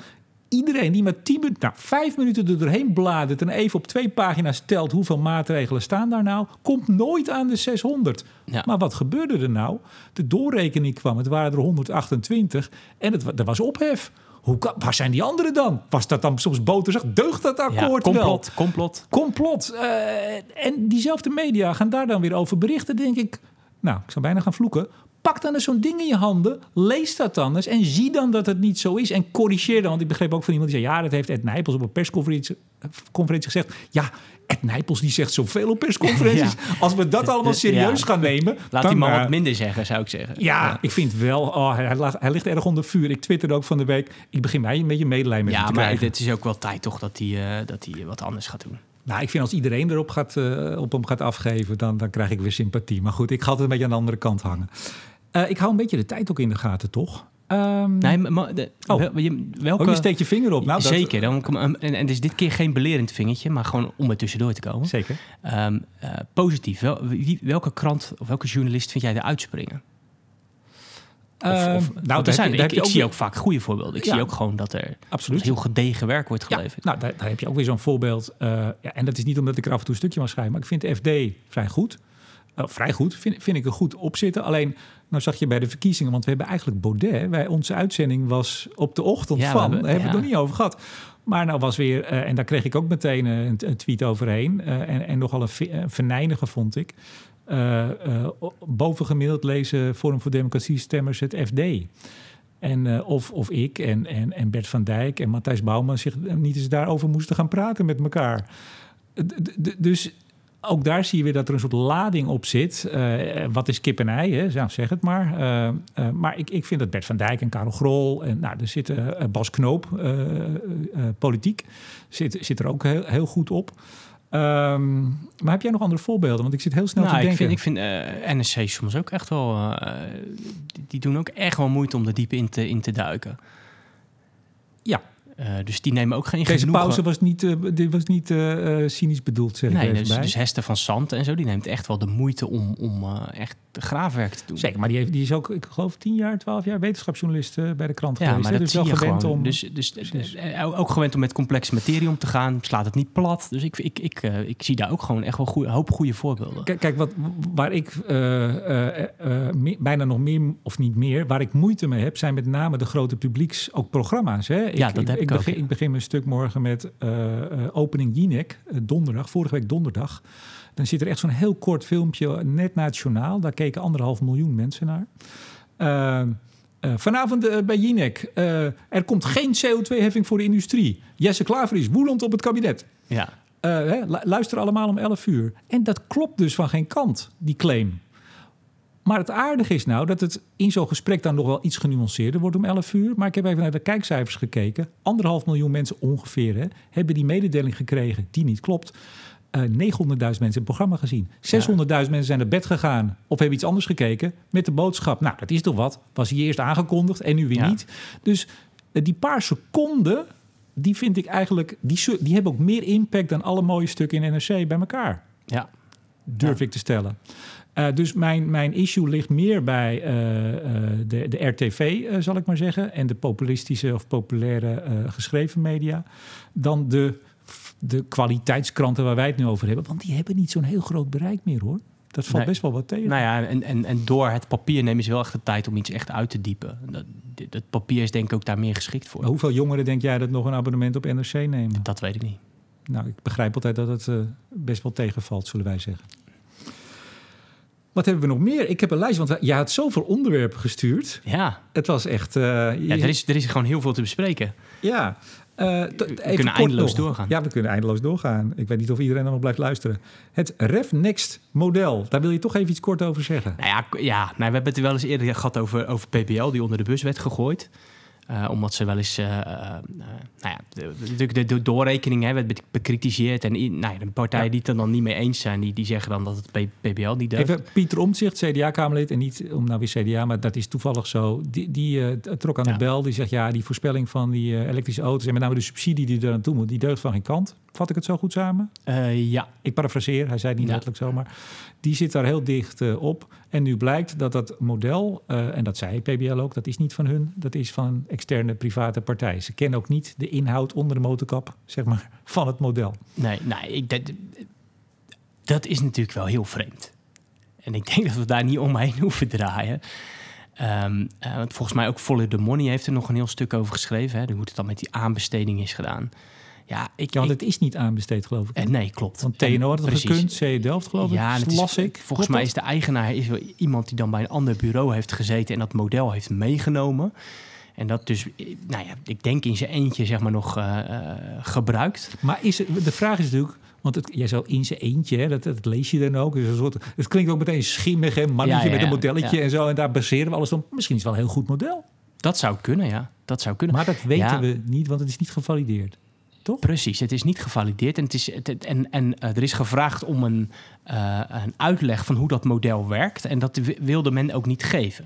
Speaker 1: iedereen die maar 10 minuten, nou, vijf minuten er doorheen bladert en even op twee pagina's telt hoeveel maatregelen staan daar nou, komt nooit aan de 600.
Speaker 2: Ja.
Speaker 1: Maar wat gebeurde er nou? De doorrekening kwam, het waren er 128 en het, er was ophef. Hoe, kan- waar zijn die anderen dan? Was dat dan soms boterzacht? Deugt dat
Speaker 2: Ja,
Speaker 1: akkoord wel?
Speaker 2: complot, complot.
Speaker 1: Complot. Eh, en diezelfde media gaan daar dan weer over berichten. denk ik, nou, ik zou bijna gaan vloeken. Pak dan eens zo'n ding in je handen. Lees dat dan eens. En zie dan dat het niet zo is. En corrigeer dan. Want ik begreep ook van iemand die zei... ja, dat heeft Ed Nijpels op een persconferentie conferentie gezegd. Ja, Ed Nijpels die zegt zoveel op persconferenties. [laughs] Als we dat allemaal serieus
Speaker 2: Ja.
Speaker 1: gaan nemen...
Speaker 2: Laat
Speaker 1: dan,
Speaker 2: die man
Speaker 1: eh,
Speaker 2: wat minder zeggen, zou ik zeggen.
Speaker 1: ja, ik vind wel... Oh, hij, hij hij ligt erg onder vuur. Ik twitterde ook van de week... ik begin mij een beetje medelijden met hem
Speaker 2: Ja,
Speaker 1: te
Speaker 2: maar
Speaker 1: krijgen.
Speaker 2: het is ook wel tijd toch dat hij, eh, dat hij wat anders gaat doen.
Speaker 1: Nou, ik vind als iedereen erop gaat, eh, op hem gaat afgeven, dan, dan krijg ik weer sympathie. Maar goed, ik ga altijd een beetje aan de andere kant hangen. Eh, ik hou een beetje de tijd ook in de gaten, toch? Ehm,
Speaker 2: Nee, maar- de,
Speaker 1: Oh.
Speaker 2: welke...
Speaker 1: oh, je steekt je vinger op. Nou, dat-
Speaker 2: Zeker. Dan kom, en, is dit keer geen belerend vingertje, maar gewoon om er tussendoor te komen.
Speaker 1: Zeker.
Speaker 2: Ehm, eh, positief. Wel, wie, welke krant of welke journalist vind jij er uitspringen? Of,
Speaker 1: Ehm, nou, daar
Speaker 2: er zijn, ik, ik zie ook vaak goede voorbeelden. Ik
Speaker 1: Ja.
Speaker 2: zie ook gewoon dat er
Speaker 1: Absoluut.
Speaker 2: heel gedegen werk wordt
Speaker 1: Ja,
Speaker 2: geleverd.
Speaker 1: nou, daar, daar heb je ook weer zo'n voorbeeld. Eh, ja, en dat is niet omdat ik er af en toe een stukje mag schrijven, maar ik vind de FD vrij goed. Eh, vrij goed, vind, vind ik er goed op zitten. Alleen, nou zag je bij de verkiezingen, want we hebben eigenlijk Baudet. Wij, onze uitzending was op de ochtend
Speaker 2: Ja,
Speaker 1: van.
Speaker 2: hebben-
Speaker 1: Daar hebben we het nog niet over gehad. Maar nou was weer, eh, en daar kreeg ik ook meteen een, een tweet overheen. eh, en, en nogal een, een venijnige vond ik. Eh, eh, bovengemiddeld lezen Forum voor Democratie stemmers het FD. En of, of ik en, en, en Bert van Dijk en Matthijs Bouwman zich niet eens daarover moesten gaan praten met elkaar. D- Dus ook daar zie je weer dat er een soort lading op zit. Eh, wat is kip en ei, hè? Nou, zeg het maar. Eh, eh, maar ik, ik vind dat Bert van Dijk en Karel Grol... en nou, er zit Bas Knoop, politiek, zit, zit er ook heel, heel goed op. Ehm, maar heb jij nog andere voorbeelden? Want ik zit heel snel
Speaker 2: Nou,
Speaker 1: te
Speaker 2: ik
Speaker 1: denken.
Speaker 2: vind, ik vind NSC soms ook echt wel... die, die doen ook echt wel moeite om er diep in te, in te duiken.
Speaker 1: Ja.
Speaker 2: Eh, dus die nemen ook geen
Speaker 1: Deze
Speaker 2: genoegen.
Speaker 1: pauze was niet, eh, dit was niet eh, cynisch bedoeld, zeg ik
Speaker 2: Nee, dus,
Speaker 1: bij.
Speaker 2: dus Hester van Sant en zo, die neemt echt wel de moeite om, om echt graafwerk te doen.
Speaker 1: Zeker, maar die, heeft, die is ook, ik geloof, 10 jaar, 12 jaar wetenschapsjournalist bij de krant
Speaker 2: Ja,
Speaker 1: geweest.
Speaker 2: maar dat
Speaker 1: dus wel gewend
Speaker 2: gewoon.
Speaker 1: om.
Speaker 2: Dus, dus, eh, ook gewend om met complexe materie om te gaan. Slaat het niet plat. Dus ik, ik, ik, ik zie daar ook gewoon echt wel een hoop goede voorbeelden.
Speaker 1: Kijk, kijk wat, waar ik me- bijna nog meer, of niet meer, waar ik moeite mee heb, zijn met name de grote publieks, ook programma's. Hè?
Speaker 2: Ja, dat heb ik
Speaker 1: begin, ik begin mijn stuk morgen met eh, eh, opening Jinek, eh, donderdag, vorige week donderdag. Dan zit er echt zo'n heel kort filmpje, net na het journaal. Daar keken anderhalf miljoen mensen naar. Vanavond bij Jinek. eh, er komt geen CO2-heffing voor de industrie. Jesse Klaver is woedend op het kabinet.
Speaker 2: Ja,
Speaker 1: hè, lu- luister allemaal om 11 uur. En dat klopt dus van geen kant, die claim. Maar het aardige is nou dat het in zo'n gesprek dan nog wel iets genuanceerder wordt om 11 uur. Maar ik heb even naar de kijkcijfers gekeken. Anderhalf miljoen mensen ongeveer hè, hebben die mededeling gekregen die niet klopt. Eh 900.000 mensen het programma gezien. 600.000 mensen zijn naar bed gegaan of hebben iets anders gekeken met de boodschap. Nou, dat is toch wat? Was hier eerst aangekondigd en nu weer
Speaker 2: Ja.
Speaker 1: niet. Dus eh, die paar seconden, die vind ik eigenlijk, die, die hebben ook meer impact dan alle mooie stukken in NRC bij elkaar
Speaker 2: ja.
Speaker 1: Durf ik te stellen. Eh, dus mijn, mijn issue ligt meer bij eh, eh, de, de RTV, zal ik maar zeggen, en de populistische of populaire geschreven media, dan de, de kwaliteitskranten waar wij het nu over hebben. Want die hebben niet zo'n heel groot bereik meer hoor. Dat valt
Speaker 2: Nee.
Speaker 1: best wel wat tegen.
Speaker 2: Nou ja, en, en, en door het papier nemen ze wel echt de tijd om iets echt uit te diepen. Dat, dat papier is denk ik ook daar meer geschikt voor.
Speaker 1: Maar Hoeveel jongeren denk jij dat nog een abonnement op NRC nemen?
Speaker 2: Dat weet ik niet.
Speaker 1: Nou, ik begrijp altijd dat het eh, best wel tegenvalt, zullen wij zeggen. Wat hebben we nog meer? Ik heb een lijst, want jij had zoveel onderwerpen gestuurd.
Speaker 2: Ja,
Speaker 1: Het was echt... eh,
Speaker 2: ja er, is, er is gewoon heel veel te bespreken.
Speaker 1: Ja, Eh,
Speaker 2: We kunnen eindeloos
Speaker 1: nog.
Speaker 2: doorgaan.
Speaker 1: Ja, we kunnen eindeloos doorgaan. Ik weet niet of iedereen nog blijft luisteren. Het Rev Next model, daar wil je toch even iets kort over zeggen.
Speaker 2: Nou ja, ja nou, we hebben het er wel eens eerder gehad over, over PBL, die onder de bus werd gegooid. Eh, omdat ze wel eens, eh, eh, nou ja, de, de, doorrekening hè, werd be- bekritiseerd. En nou ja, de partijen
Speaker 1: Ja.
Speaker 2: die het er dan niet mee eens zijn, die, die zeggen dan dat het PBL niet deugt.
Speaker 1: Even Pieter Omtzigt, CDA-Kamerlid, en niet om nou weer CDA, maar dat is toevallig zo. Die, die trok aan de bel, die zegt ja, die voorspelling van die elektrische auto's en met name de subsidie die er aan toe moet, die deugt van geen kant. Vat ik het zo goed samen?
Speaker 2: Ja,
Speaker 1: Ik parafraseer, hij zei het niet letterlijk zo, maar die zit daar heel dicht eh, op. En nu blijkt dat dat model, eh, en dat zei PBL ook, dat is niet van hun, dat is van externe private partij. Ze kennen ook niet de inhoud onder de motorkap, zeg maar, [laughs] van het model.
Speaker 2: nee, nee ik, dat, dat is natuurlijk wel heel vreemd. En ik denk [laughs] dat we daar niet omheen hoeven draaien. Ehm, eh, want volgens mij ook Follow the Money heeft er nog een heel stuk over geschreven. Hè, hoe het dan met die aanbesteding is gedaan. Ja, ik,
Speaker 1: Ja, want het is niet aanbesteed, geloof ik.
Speaker 2: eh, nee, klopt.
Speaker 1: Want
Speaker 2: En-
Speaker 1: TNO had het gekund, CE Delft geloof ik,
Speaker 2: Ja, en het is,
Speaker 1: las ik.
Speaker 2: volgens
Speaker 1: Klopt
Speaker 2: mij is de eigenaar is wel iemand die dan bij een ander bureau heeft gezeten en dat model heeft meegenomen. En dat dus, eh, nou ja, ik denk in zijn eentje zeg maar nog eh, gebruikt.
Speaker 1: Maar is de vraag is natuurlijk, want het, jij zou in zijn eentje, hè, dat, dat lees je dan ook. Dus een soort, het klinkt ook meteen schimmig en mannetje
Speaker 2: Ja, ja,
Speaker 1: met een modelletje en zo. En daar baseren we alles op. Misschien is het wel een heel goed model.
Speaker 2: Dat zou kunnen, ja. Dat zou kunnen.
Speaker 1: Maar dat weten
Speaker 2: Ja.
Speaker 1: we niet, want het is niet gevalideerd. Toch?
Speaker 2: Precies, het is niet gevalideerd en, het is, het, en, en eh, er is gevraagd om een, eh, een uitleg van hoe dat model werkt. En dat wi- wilde men ook niet geven.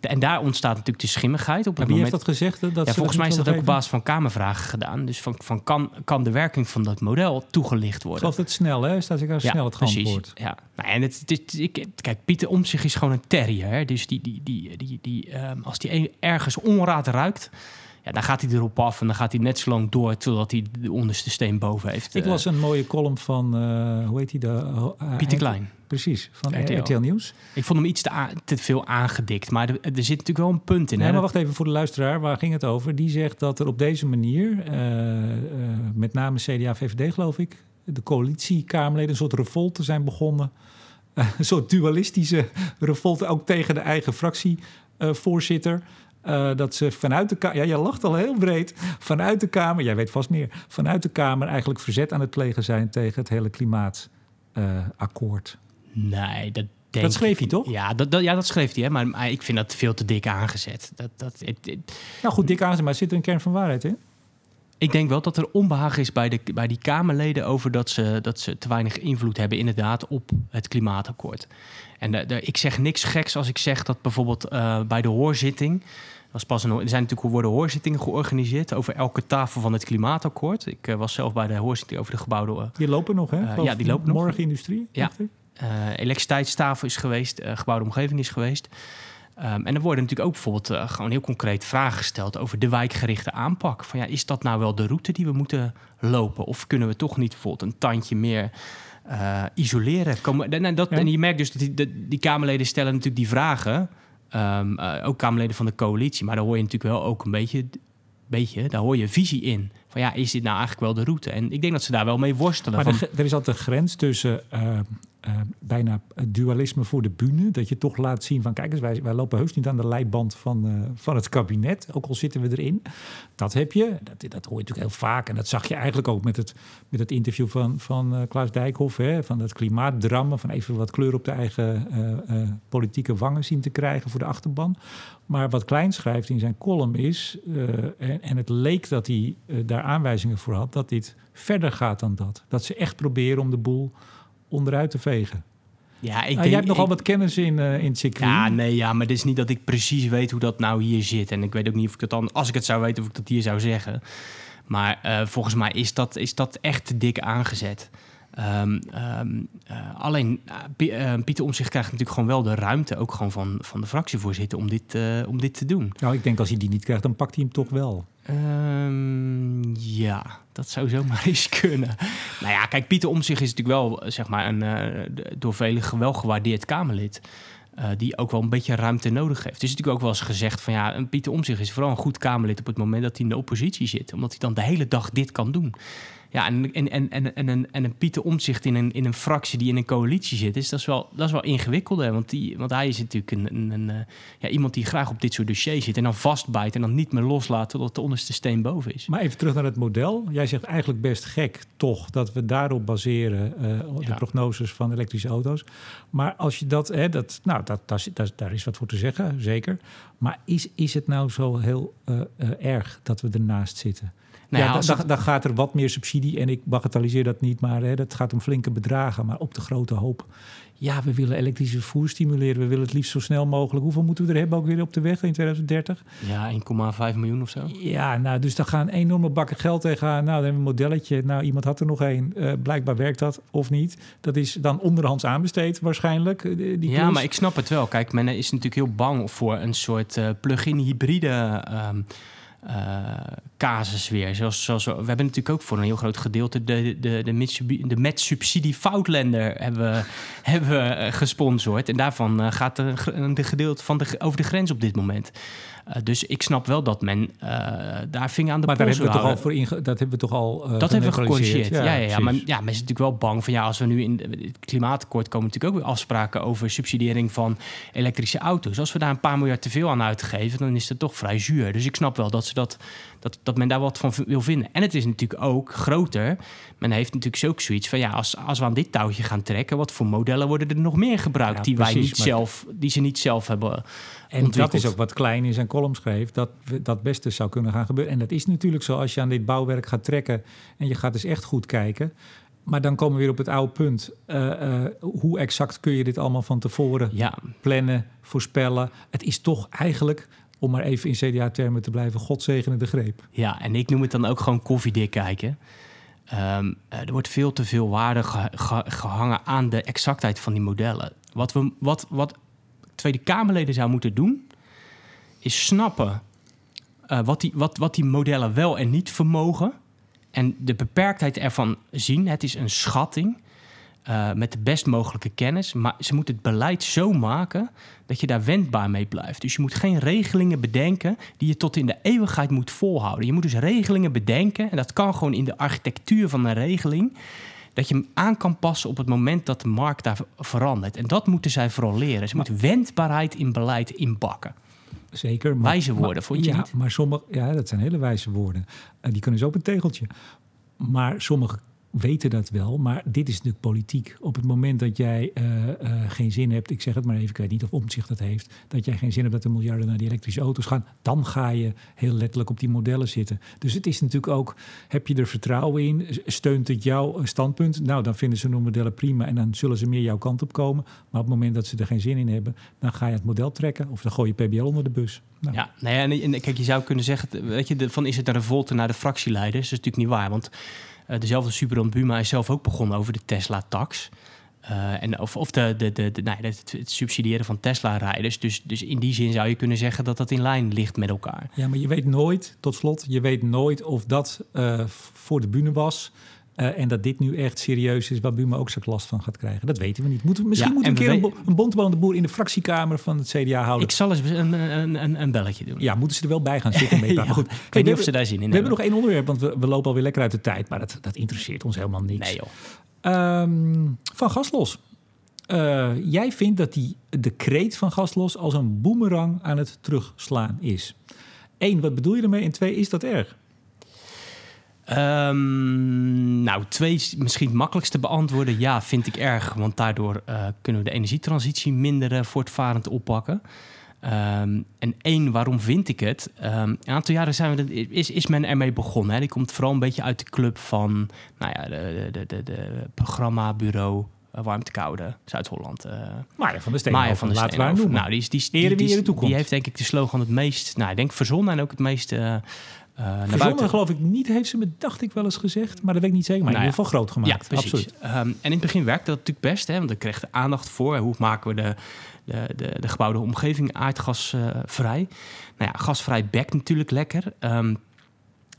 Speaker 2: En daar ontstaat natuurlijk de schimmigheid op het
Speaker 1: wie
Speaker 2: moment.
Speaker 1: heeft dat gezegd? hè, Dat
Speaker 2: ja, volgens mij is dat ook op basis van Kamervragen gedaan. Dus van, van kan, kan de werking van dat model toegelicht?
Speaker 1: Ik
Speaker 2: worden?
Speaker 1: geloof dat het snel, hè? Staat ik daar snel het geantwoord.
Speaker 2: Ja, nou, en het, het, het- ik, kijk, Pieter Omtzigt is gewoon een terrier. Hè? Dus die, die, die, die, die, ehm, als die een- ergens onraad ruikt, ja, dan gaat hij erop af en dan gaat hij net zo lang door totdat hij de onderste steen boven heeft.
Speaker 1: Ik
Speaker 2: Eh,
Speaker 1: las een mooie column van, eh, hoe heet hij? De, eh,
Speaker 2: Pieter Klein.
Speaker 1: Precies, van
Speaker 2: RTL.
Speaker 1: RTL, Nieuws.
Speaker 2: Ik vond hem iets te, veel aangedikt, maar er, er zit natuurlijk wel een punt in.
Speaker 1: Nee,
Speaker 2: hè?
Speaker 1: maar wacht even voor de luisteraar. Waar ging het over? Die zegt dat er op deze manier, met name CDA, VVD geloof ik, de coalitiekamerleden een soort revolte zijn begonnen. [laughs] Een soort dualistische revolte, ook tegen de eigen fractievoorzitter. Eh, dat ze vanuit de Kamer, ja, je lacht al heel breed, vanuit de Kamer, jij weet vast meer, vanuit de Kamer eigenlijk verzet aan het plegen zijn tegen het hele klimaatakkoord.
Speaker 2: Nee, dat denk
Speaker 1: dat schreef hij toch?
Speaker 2: Ja, dat, dat, ja, dat schreef hij, hè? Maar, maar ik vind dat veel te dik aangezet. Dat, dat, het, het-
Speaker 1: Nou goed, dik aan, maar zit er een kern van waarheid in?
Speaker 2: Ik denk wel dat er onbehagen is bij, de, bij die Kamerleden over dat ze, dat ze te weinig invloed hebben, inderdaad, op het klimaatakkoord. En de, de- ik zeg niks geks als ik zeg dat bijvoorbeeld eh, bij de hoorzitting. Was pas een, er zijn natuurlijk worden hoorzittingen georganiseerd over elke tafel van het klimaatakkoord. Ik eh, was zelf bij de hoorzitting over de gebouwde eh,
Speaker 1: Die lopen nog, hè?
Speaker 2: Eh, ja, die lopen nog.
Speaker 1: Morgen industrie.
Speaker 2: Ja. elektriciteitstafel is geweest, gebouwde omgeving is geweest. Ehm, en er worden natuurlijk ook bijvoorbeeld gewoon heel concreet vragen gesteld over de wijkgerichte aanpak. Van ja, is dat nou wel de route die we moeten lopen? Of kunnen we toch niet bijvoorbeeld een tandje meer eh, isoleren? Komen, en, dat, en je merkt dus dat die, die Kamerleden stellen natuurlijk die vragen. Ehm, eh, ook Kamerleden van de coalitie. Maar daar hoor je natuurlijk wel ook een beetje, beetje daar hoor je visie in. Van ja, is dit nou eigenlijk wel de route? En ik denk dat ze daar wel mee worstelen.
Speaker 1: Maar
Speaker 2: van,
Speaker 1: gre- er is altijd een grens tussen eh, eh, bijna dualisme voor de bühne. Dat je toch laat zien van kijk eens, wij, wij lopen heus niet aan de leiband van, eh, van het kabinet. Ook al zitten we erin. Dat heb je. Dat, dat hoor je natuurlijk heel vaak. En dat zag je eigenlijk ook met het, met het interview van, van eh, Klaus Dijkhoff. Hè, van het klimaatdrammen. Van even wat kleur op de eigen politieke wangen zien te krijgen voor de achterban. Maar wat Klein schrijft in zijn column is, en, en het leek dat hij daar aanwijzingen voor had, dat dit verder gaat dan dat. Dat ze echt proberen om de boel onderuit te vegen.
Speaker 2: ja, ik
Speaker 1: Ah,
Speaker 2: denk,
Speaker 1: jij hebt nogal
Speaker 2: ik-
Speaker 1: wat kennis in, eh, in het circuit.
Speaker 2: Ja, nee, ja, maar het is niet dat ik precies weet hoe dat nou hier zit. En ik weet ook niet of ik het dan, als ik het zou weten, of ik dat hier zou zeggen. Maar eh, volgens mij is dat, is dat echt te dik aangezet. Ehm, ehm, eh, alleen, Pie- Pieter Omtzigt krijgt natuurlijk gewoon wel de ruimte, ook gewoon van, van de fractievoorzitter, om dit, om dit te doen.
Speaker 1: Nou, ik denk als hij die niet krijgt, dan pakt hij hem toch wel.
Speaker 2: Ehm, ja, dat zou zomaar [laughs] eens kunnen. Nou ja, kijk, Pieter Omtzigt is natuurlijk wel, eh, zeg maar, een eh, door velen wel gewaardeerd Kamerlid. eh, die ook wel een beetje ruimte nodig heeft. Het is natuurlijk ook wel eens gezegd van ja, Pieter Omtzigt is vooral een goed Kamerlid op het moment dat hij in de oppositie zit. Omdat hij dan de hele dag dit kan doen. Ja, en, en, en, en, en, een, en een Pieter Omtzigt in een, in een fractie die in een coalitie zit, is dat is wel, dat is wel ingewikkelder. Want, die, want hij is natuurlijk een, een, een, eh, ja, iemand die graag op dit soort dossiers zit en dan vastbijt en dan niet meer loslaat totdat de onderste steen boven is.
Speaker 1: Maar even terug naar het model. Jij zegt eigenlijk best gek toch dat we daarop baseren uh, de
Speaker 2: Ja.
Speaker 1: prognoses van elektrische auto's. Maar als je dat, hè, dat nou, dat, dat, dat, daar is wat voor te zeggen, zeker. Maar is, is het nou zo heel eh, eh, erg dat we ernaast zitten?
Speaker 2: Nou
Speaker 1: ja, dan,
Speaker 2: het-
Speaker 1: dan gaat er wat meer subsidie en ik bagatelliseer dat niet, maar hè, dat gaat om flinke bedragen. Maar op de grote hoop, ja, we willen elektrisch vervoer stimuleren. We willen het liefst zo snel mogelijk. Hoeveel moeten we er hebben ook weer op de weg in 2030?
Speaker 2: Ja, 1,5 miljoen of zo.
Speaker 1: Ja, nou, dus daar gaan enorme bakken geld tegenaan. Nou, dan hebben we een modelletje. Nou, iemand had er nog één. Eh, blijkbaar werkt dat of niet. Dat is dan onderhands aanbesteed waarschijnlijk. eh, die
Speaker 2: Ja, maar ik snap het wel. Kijk, men is natuurlijk heel bang voor een soort eh, plug-in hybride ehm, eh, casus weer. Zoals, zoals we, hebben natuurlijk ook voor een heel groot gedeelte de, de, de, de met subsidie foutländer hebben, [laughs] hebben eh, gesponsord. En daarvan eh, gaat gr- de gedeelte van de, over de grens op dit moment. Eh, dus ik snap wel dat men eh, daar vinger aan de
Speaker 1: maar daar
Speaker 2: pols
Speaker 1: hebben we toch al voor inge, dat hebben we toch al. eh,
Speaker 2: Dat hebben we gecorrigeerd. Ja, ja, ja, maar ja, men is natuurlijk wel bang van ja, als we nu in het klimaatakkoord komen, natuurlijk ook weer afspraken over subsidiëring van elektrische auto's. Als we daar een paar miljard te veel aan uitgeven, dan is dat toch vrij zuur. Dus ik snap wel dat, ze dat, dat, dat men daar wat van wil vinden. En het is natuurlijk ook groter. Men heeft natuurlijk ook zoiets van ja, als, als we aan dit touwtje gaan trekken, wat voor modellen worden er nog meer gebruikt
Speaker 1: Ja,
Speaker 2: die wij niet
Speaker 1: maar-
Speaker 2: zelf, die ze niet zelf hebben
Speaker 1: En dat is ook wat Klein in zijn column schreef, dat dat best eens zou kunnen gaan gebeuren. En dat is natuurlijk zo als je aan dit bouwwerk gaat trekken en je gaat eens echt goed kijken. Maar dan komen we weer op het oude punt. Eh, eh, hoe exact kun je dit allemaal van tevoren
Speaker 2: Ja,
Speaker 1: plannen, voorspellen? Het is toch eigenlijk, om maar even in CDA-termen te blijven, God zegene de greep.
Speaker 2: Ja, en ik noem het dan ook gewoon koffiedik kijken. Ehm, eh, er wordt veel te veel waarde ge- ge- gehangen aan de exactheid van die modellen. Wat, we, wat, wat Tweede Kamerleden zou moeten doen, is snappen eh, wat, die, wat, wat die modellen wel en niet vermogen. En de beperktheid ervan zien. Het is een schatting eh, met de best mogelijke kennis. Maar ze moeten het beleid zo maken dat je daar wendbaar mee blijft. Dus je moet geen regelingen bedenken die je tot in de eeuwigheid moet volhouden. Je moet dus regelingen bedenken. En dat kan gewoon in de architectuur van een regeling. Dat je hem aan kan passen op het moment dat de markt daar verandert. En dat moeten zij vooral leren. Ze moeten wendbaarheid in beleid inbakken.
Speaker 1: Zeker. Maar,
Speaker 2: Wijze woorden,
Speaker 1: maar-
Speaker 2: vond je
Speaker 1: ja,
Speaker 2: niet?
Speaker 1: Maar sommige, ja, dat zijn hele wijze woorden. En die kunnen zo op een tegeltje. Maar sommigen weten dat wel. Maar dit is natuurlijk politiek. Op het moment dat jij eh, eh, geen zin hebt, ik zeg het maar even, ik weet niet of Omtzigt dat heeft, dat jij geen zin hebt dat er miljarden naar die elektrische auto's gaan, dan ga je heel letterlijk op die modellen zitten. Dus het is natuurlijk ook, heb je er vertrouwen in? Steunt het jouw eh, standpunt? Nou, dan vinden ze hun modellen prima en dan zullen ze meer jouw kant op komen. Maar op het moment dat ze er geen zin in hebben, dan ga je het model trekken of dan gooi je PBL onder de bus. Nou,
Speaker 2: Ja, nou en, kijk, je zou kunnen zeggen, weet je, de, van is het een revolte naar de fractieleiders? Dat is natuurlijk niet waar, want dezelfde Superdan Buma is zelf ook begonnen over de Tesla-tax. Eh, en of, of de, de, de, de, nou het subsidiëren van Tesla-rijders. Dus, dus in die zin zou je kunnen zeggen dat dat in lijn ligt met elkaar.
Speaker 1: Ja, maar je weet nooit, tot slot, je weet nooit of dat eh, voor de bühne was. Eh, en dat dit nu echt serieus is, waar Buma ook zijn last van gaat krijgen. Dat weten we niet. Moeten we, misschien
Speaker 2: Ja,
Speaker 1: moeten we een
Speaker 2: we
Speaker 1: keer een, een bontballende boer in de fractiekamer van het CDA houden.
Speaker 2: Ik zal eens een, een, een, een belletje doen.
Speaker 1: Ja, moeten ze er wel bij gaan zitten. [laughs]
Speaker 2: Ja,
Speaker 1: maar goed,
Speaker 2: ik weet
Speaker 1: we
Speaker 2: niet of
Speaker 1: hebben-
Speaker 2: ze daar zin in
Speaker 1: We hebben
Speaker 2: hebben.
Speaker 1: nog één onderwerp, want we, we lopen alweer lekker uit de tijd. Maar dat, dat interesseert ons helemaal niks.
Speaker 2: Nee joh.
Speaker 1: Ehm, van Gaslos. Eh, jij vindt dat die, de kreet van Gaslos als een boemerang aan het terugslaan is. Eén, wat bedoel je ermee? En twee, is dat erg?
Speaker 2: Ehm, nou, twee is misschien het makkelijkste beantwoorden. Ja, vind ik erg, want daardoor eh, kunnen we de energietransitie minder eh, voortvarend oppakken. Ehm, en één, waarom vind ik het? Ehm, een aantal jaren zijn we is, is men ermee begonnen. Hè. Die komt vooral een beetje uit de club van nou ja, de, de, de, de programmabureau uh, Warmte Koude, Zuid-Holland. eh
Speaker 1: Maya van der Steen.
Speaker 2: Maya van der
Speaker 1: Laten we haar
Speaker 2: Steenhoven.
Speaker 1: noemen.
Speaker 2: Nou, die, is, die, die, die, die heeft denk ik de slogan het meest, nou, ik denk verzonnen en ook het meest eh, eh, naar
Speaker 1: Verzonnen geloof ik niet, heeft ze me, dacht ik wel eens gezegd. Maar dat weet ik niet zeker. Maar
Speaker 2: Nou
Speaker 1: in
Speaker 2: ja.
Speaker 1: ieder geval groot gemaakt.
Speaker 2: Ja, precies.
Speaker 1: Absoluut.
Speaker 2: Ehm, en in het begin werkte dat natuurlijk best, hè, want er kreeg de aandacht voor. Hoe maken we de, de, de, de gebouwde omgeving aardgasvrij? nou ja, gasvrij bekt natuurlijk lekker. Ehm,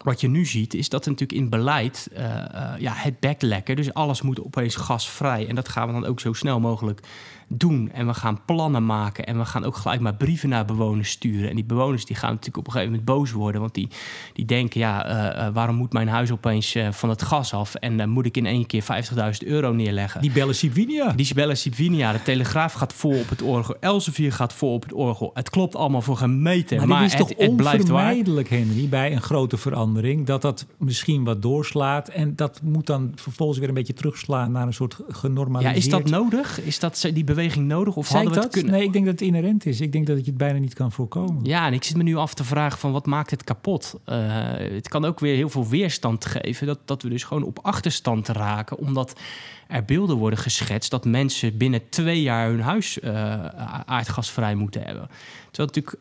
Speaker 2: wat je nu ziet, is dat natuurlijk in beleid uh, uh, ja, het backlekker. Dus alles moet opeens gasvrij. En dat gaan we dan ook zo snel mogelijk doen. En we gaan plannen maken. En we gaan ook gelijk maar brieven naar bewoners sturen. En die bewoners die gaan natuurlijk op een gegeven moment boos worden. Want die, die denken, ja, uh, waarom moet mijn huis opeens van het gas af? En dan moet ik in één keer 50.000 euro neerleggen.
Speaker 1: Die bellen.
Speaker 2: Die bellen. De Telegraaf gaat vol op het orgel. Elsevier gaat vol op het orgel. Het klopt allemaal voor gemeten.
Speaker 1: Maar,
Speaker 2: maar
Speaker 1: is
Speaker 2: het,
Speaker 1: toch
Speaker 2: het blijft waar.
Speaker 1: onvermijdelijk, Henry, bij een grote verandering... dat dat misschien wat doorslaat. En dat moet dan vervolgens weer een beetje terugslaan... naar een soort genormaliseerd...
Speaker 2: Ja, is dat nodig? Is dat die beweging nodig? Of hadden we
Speaker 1: dat?
Speaker 2: het kunnen...
Speaker 1: Nee, ik denk dat het inherent is. Ik denk dat je het bijna niet kan voorkomen.
Speaker 2: Ja, en ik zit me nu af te vragen van wat maakt het kapot? Uh, het kan ook weer heel veel weerstand geven. Dat, dat we dus gewoon op achterstand raken. Omdat er beelden worden geschetst dat mensen binnen twee jaar hun huis uh, aardgasvrij moeten hebben. Terwijl natuurlijk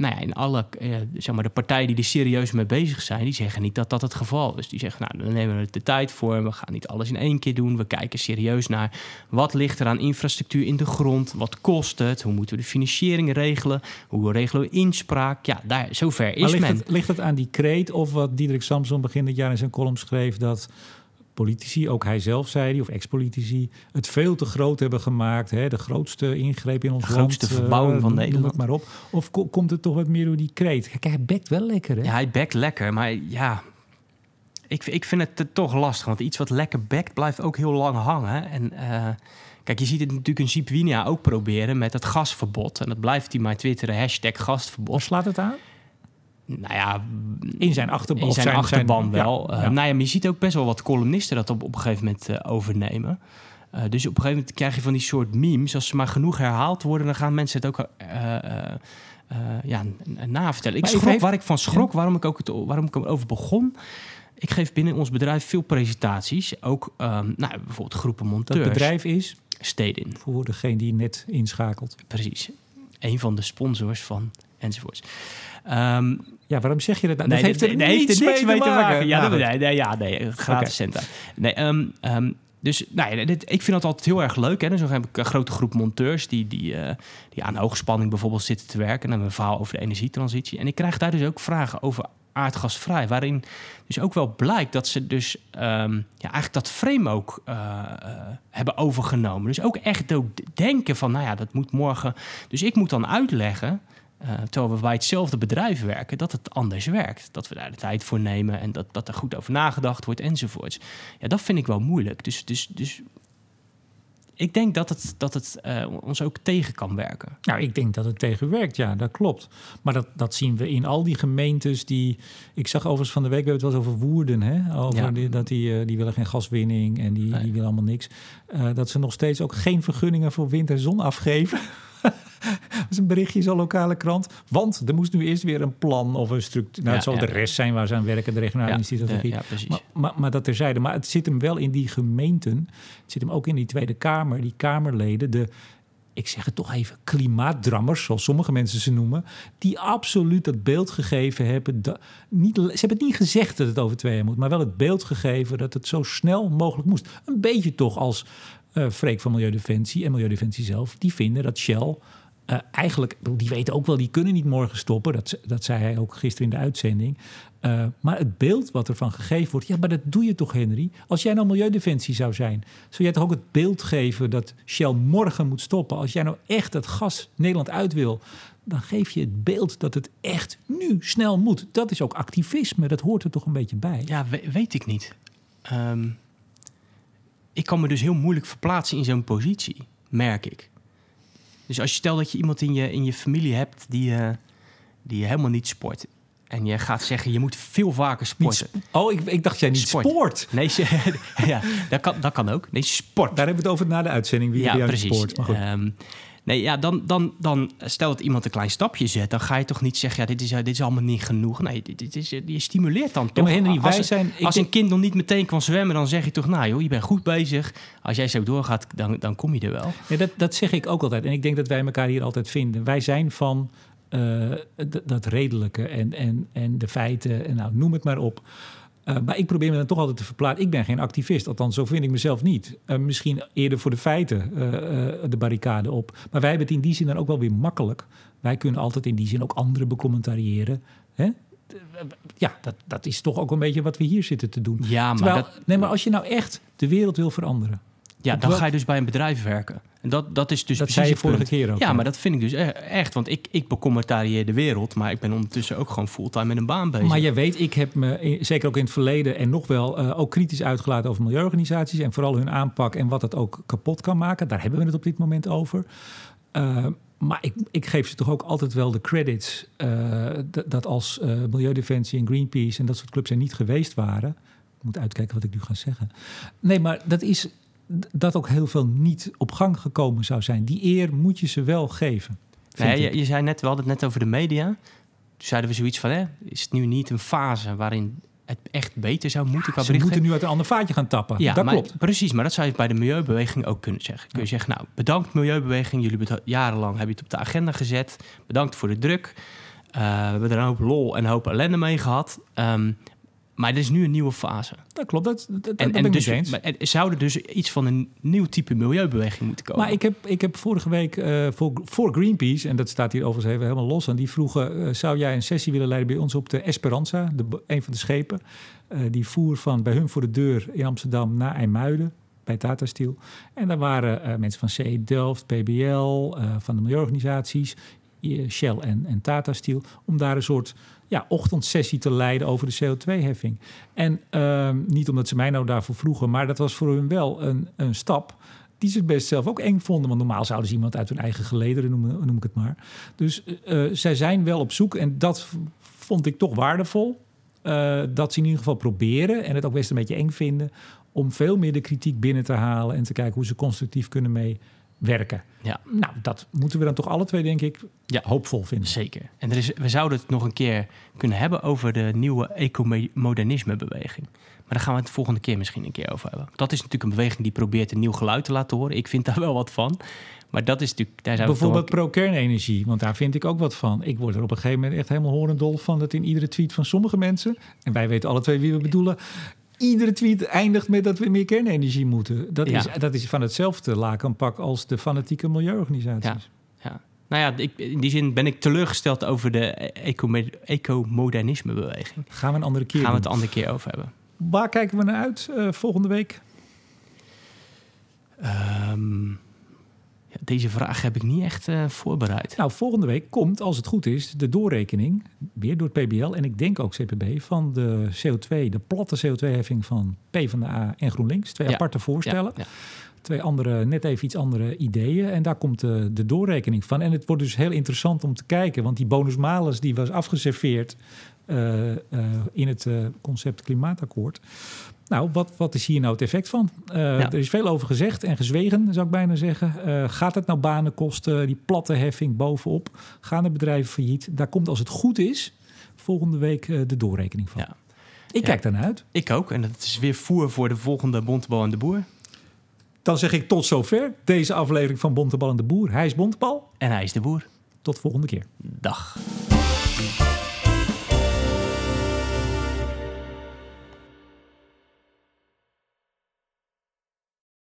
Speaker 2: nou ja, in alle, eh, zeg maar, de partijen die er serieus mee bezig zijn, die zeggen niet dat dat het geval is. Die zeggen, nou, dan nemen we er de tijd voor. We gaan niet alles in één keer doen. We kijken serieus naar wat ligt er aan infrastructuur in de grond. Wat kost het? Hoe moeten we de financiering regelen? Hoe regelen we inspraak? Ja, daar, zover is
Speaker 1: ligt
Speaker 2: men.
Speaker 1: Het, ligt het aan die kreet of wat Diederik Samson begin dit jaar in zijn column schreef... dat politici, ook hij zelf zei die, of ex-politici, het veel te groot hebben gemaakt. Hè? De grootste ingreep in ons
Speaker 2: de grootste
Speaker 1: land.
Speaker 2: verbouwing
Speaker 1: uh,
Speaker 2: van
Speaker 1: noem
Speaker 2: Nederland.
Speaker 1: maar op. Of ko komt het toch wat meer door die kreet? Kijk, hij bekt wel lekker, hè?
Speaker 2: Ja, hij bekt lekker, maar ja... Ik, ik vind het toch lastig, want iets wat lekker bekt blijft ook heel lang hangen. En uh, kijk, je ziet het natuurlijk in Sipwinia ook proberen met het gasverbod. En dat blijft hij maar twitteren, hashtag gasverbod.
Speaker 1: Slaat het aan?
Speaker 2: Nou ja,
Speaker 1: in zijn achterban,
Speaker 2: in zijn, zijn achterban
Speaker 1: zijn,
Speaker 2: wel. Ja, ja. Uh, nou ja, maar je ziet ook best wel wat columnisten dat op, op een gegeven moment uh, overnemen. Uh, dus op een gegeven moment krijg je van die soort memes. Als ze maar genoeg herhaald worden, dan gaan mensen het ook ja, navertellen. Ik schrok, heeft... waar ik van schrok, waarom ik ook het, waarom ik erover begon. Ik geef binnen ons bedrijf veel presentaties. Ook um, nou, bijvoorbeeld groepen monteurs.
Speaker 1: Dat bedrijf is?
Speaker 2: Stedin.
Speaker 1: Voor degene die net inschakelt.
Speaker 2: Precies. Een van de sponsors van enzovoorts. Um,
Speaker 1: ja, waarom zeg je dat? Nou?
Speaker 2: Nee,
Speaker 1: dat heeft er,
Speaker 2: nee,
Speaker 1: niets
Speaker 2: heeft er niks mee te maken. maken. Ja,
Speaker 1: nou,
Speaker 2: nee, nee, ja, nee, gratis okay. centen. Nee, um, um, dus nou ja, dit, ik vind dat altijd heel erg leuk. Hè. Dus dan heb ik een grote groep monteurs die, die, uh, die aan hoogspanning bijvoorbeeld zitten te werken. En dan hebben een verhaal over de energietransitie. En ik krijg daar dus ook vragen over aardgasvrij. Waarin dus ook wel blijkt dat ze dus um, ja, eigenlijk dat frame ook uh, uh, hebben overgenomen. Dus ook echt ook denken van, nou ja, dat moet morgen... Dus ik moet dan uitleggen... Uh, terwijl we bij hetzelfde bedrijf werken, dat het anders werkt. Dat we daar de tijd voor nemen en dat, dat er goed over nagedacht wordt enzovoorts. Ja, dat vind ik wel moeilijk. Dus, dus, dus ik denk dat het, dat het uh, ons ook tegen kan werken.
Speaker 1: Nou, ik denk dat het tegenwerkt, ja, dat klopt. Maar dat, dat zien we in al die gemeentes die... Ik zag overigens van de week, we hebben het wel eens over Woerden, hè? Over
Speaker 2: Ja.
Speaker 1: die, dat die, uh, die willen geen gaswinning en die,
Speaker 2: Nee.
Speaker 1: die willen allemaal niks. Uh, dat ze nog steeds ook geen vergunningen voor wind en zon afgeven. [laughs] Dat is een berichtje in zo'n lokale krant. Want er moest nu eerst weer een plan of een structuur. Nou, het zal de rest zijn waar ze aan werken, de regionale institutie.
Speaker 2: ja, precies.
Speaker 1: Maar, maar, maar dat terzijde. Maar het zit hem wel in die gemeenten. Het zit hem ook in die Tweede Kamer, die Kamerleden, de, ik zeg het toch even, klimaatdrammers, zoals sommige mensen ze noemen, die absoluut dat beeld gegeven hebben. Dat, niet, ze hebben het niet gezegd dat het over twee jaar moet, maar wel het beeld gegeven dat het zo snel mogelijk moest. Een beetje toch als eh Freek van Milieudefensie en Milieudefensie zelf, die vinden dat Shell eh, eigenlijk, die weten ook wel, die kunnen niet morgen stoppen. Dat, dat zei hij ook gisteren in de uitzending. Eh, maar het beeld wat ervan gegeven wordt, ja, maar dat doe je toch, Henry? Als jij nou Milieudefensie zou zijn, zou jij toch ook het beeld geven dat Shell morgen moet stoppen? Als jij nou echt het gas Nederland uit wil, dan geef je het beeld dat het echt nu snel moet. Dat is ook activisme, dat hoort er toch een beetje bij.
Speaker 2: Ja, we- weet ik niet. Ehm, ik kan me dus heel moeilijk verplaatsen in zo'n positie, merk ik. Dus als je stelt dat je iemand in je, in je familie hebt die, eh, die helemaal niet sport. En je gaat zeggen, je moet veel vaker sporten.
Speaker 1: sp- oh, ik, ik dacht jij niet
Speaker 2: Sport.
Speaker 1: sport.
Speaker 2: Nee, [laughs] ze- ja, dat, kan, dat kan ook. Nee, sport.
Speaker 1: Daar hebben we het over na de uitzending, wie
Speaker 2: ja, precies.
Speaker 1: sport. Maar goed.
Speaker 2: Ehm, nee, ja, dan, dan, dan stel dat iemand een klein stapje zet, dan ga je toch niet zeggen, ja, dit is, eh, dit is allemaal niet genoeg. Nee, dit, dit is, eh, je stimuleert dan toch.
Speaker 1: Henry,
Speaker 2: als
Speaker 1: wij zijn-
Speaker 2: als
Speaker 1: denk-
Speaker 2: een kind nog niet meteen kan zwemmen, dan zeg je toch, nou joh, je bent goed bezig. Als jij zo doorgaat, dan, dan kom je er wel.
Speaker 1: Ja, dat, dat zeg ik ook altijd. En ik denk dat wij elkaar hier altijd vinden. Wij zijn van eh, dat redelijke en, en, en de feiten. En nou, noem het maar op. Eh, maar ik probeer me dan toch altijd te verplaatsen. Ik ben geen activist, althans zo vind ik mezelf niet. Eh, misschien eerder voor de feiten eh, de barricade op. Maar wij hebben het in die zin dan ook wel weer makkelijk. Wij kunnen altijd in die zin ook anderen becommentariëren. Hè? ja, dat, dat is toch ook een beetje wat we hier zitten te doen.
Speaker 2: Ja, maar,
Speaker 1: Terwijl,
Speaker 2: dat,
Speaker 1: nee, maar als je nou echt de wereld wil veranderen,
Speaker 2: ja, dan ga je dus bij een bedrijf werken. En dat, dat is dus
Speaker 1: dat
Speaker 2: precies
Speaker 1: zei je vorige keer ook.
Speaker 2: Ja, maar dat vind ik dus e- echt. Want ik, ik becommentarieer de wereld, maar ik ben ondertussen ook gewoon fulltime met een baan bezig.
Speaker 1: Maar je weet, ik heb me zeker ook in het verleden en nog wel eh, ook kritisch uitgelaten over milieuorganisaties en vooral hun aanpak en wat het ook kapot kan maken. Daar hebben we het op dit moment over. Eh, maar ik, ik geef ze toch ook altijd wel de credits eh, dat als Milieudefensie en Greenpeace en dat soort clubs er niet geweest waren. Ik moet uitkijken wat ik nu ga zeggen. Nee, maar dat is dat ook heel veel niet op gang gekomen zou zijn. Die eer moet je ze wel geven.
Speaker 2: Nee, je, je zei net, we hadden het net over de media. Toen zeiden we zoiets van, hè, is het nu niet een fase waarin het echt beter zou moeten qua
Speaker 1: Ze moeten nu uit een ander vaatje gaan tappen.
Speaker 2: Ja,
Speaker 1: dat
Speaker 2: maar,
Speaker 1: klopt.
Speaker 2: Precies, maar dat zou je bij de milieubeweging ook kunnen zeggen. Kun je zeggen, nou, bedankt milieubeweging. Jullie hebben het jarenlang hebben het op de agenda gezet. Bedankt voor de druk. Eh, we hebben er een hoop lol en een hoop ellende mee gehad. Ehm, maar er is nu een nieuwe fase.
Speaker 1: Dat klopt, dat, dat, dat
Speaker 2: En,
Speaker 1: ben ik
Speaker 2: dus,
Speaker 1: eens.
Speaker 2: maar er zou er dus iets van een nieuw type milieubeweging moeten komen.
Speaker 1: Maar ik heb, ik heb vorige week eh, voor, voor Greenpeace, en dat staat hier overigens even helemaal los aan, die vroegen: eh, zou jij een sessie willen leiden bij ons op de Esperanza, de, een van de schepen? Eh, die voer van bij hun voor de deur in Amsterdam naar IJmuiden bij Tata Steel. En daar waren mensen van CE Delft, PBL, van de milieuorganisaties, Shell en, en Tata Steel, om daar een soort ja, ochtendsessie te leiden over de CO2-heffing. En ehm, niet omdat ze mij nou daarvoor vroegen, maar dat was voor hun wel een, een stap die ze best zelf ook eng vonden. Want normaal zouden ze iemand uit hun eigen gelederen noemen, noem ik het maar. Dus eh, eh, zij zijn wel op zoek en dat vond ik toch waardevol. eh, dat ze in ieder geval proberen en het ook best een beetje eng vinden om veel meer de kritiek binnen te halen en te kijken hoe ze constructief kunnen meewerken.
Speaker 2: Ja.
Speaker 1: Nou, dat moeten we dan toch alle twee, denk ik,
Speaker 2: Ja.
Speaker 1: hoopvol vinden.
Speaker 2: Zeker. En er is, we zouden het nog een keer kunnen hebben over de nieuwe ecomodernisme-beweging. Maar daar gaan we het de volgende keer misschien een keer over hebben. Dat is natuurlijk een beweging die probeert een nieuw geluid te laten horen. Ik vind daar wel wat van. Maar dat is natuurlijk... Daar zijn
Speaker 1: Bijvoorbeeld pro-kernenergie, want daar vind ik ook wat van. Ik word er op een gegeven moment echt helemaal horendol van dat in iedere tweet van sommige mensen, en wij weten alle twee wie we bedoelen, iedere tweet eindigt met dat we meer kernenergie moeten. Dat,
Speaker 2: Ja.
Speaker 1: is, dat is van hetzelfde lakenpak als de fanatieke milieuorganisaties.
Speaker 2: Ja. Nou ja, ik, in die zin ben ik teleurgesteld over de eco- ecomodernisme-beweging.
Speaker 1: Gaan we een andere keer
Speaker 2: Gaan we het de andere keer over hebben.
Speaker 1: Waar kijken we naar uit eh, volgende week?
Speaker 2: Ehm, ja, deze vraag heb ik niet echt eh, voorbereid.
Speaker 1: Nou, volgende week komt, als het goed is, de doorrekening, weer door het PBL en ik denk ook CPB, van de CO2, de platte CO2-heffing van PvdA en GroenLinks. Twee
Speaker 2: Ja.
Speaker 1: aparte voorstellen.
Speaker 2: Ja.
Speaker 1: Twee andere, net even iets andere ideeën. En daar komt de, de doorrekening van. En het wordt dus heel interessant om te kijken. Want die bonus-malus die was afgeserveerd eh, eh, in het eh, concept klimaatakkoord. Nou, wat, wat is hier nou het effect van? Eh, Er is veel over gezegd en gezwegen, zou ik bijna zeggen. Eh, gaat het nou banen kosten? Die platte heffing bovenop. Gaan de bedrijven failliet? Daar komt, als het goed is, volgende week eh, de doorrekening van.
Speaker 2: Ja.
Speaker 1: Ik
Speaker 2: Ja.
Speaker 1: kijk daarnaar uit.
Speaker 2: Ik ook. En dat is weer voer voor de volgende Bontebal en de Boer.
Speaker 1: Dan zeg ik tot zover deze aflevering van Bontebal en de Boer. Hij is Bontebal.
Speaker 2: En hij is de boer.
Speaker 1: Tot volgende keer.
Speaker 2: Dag.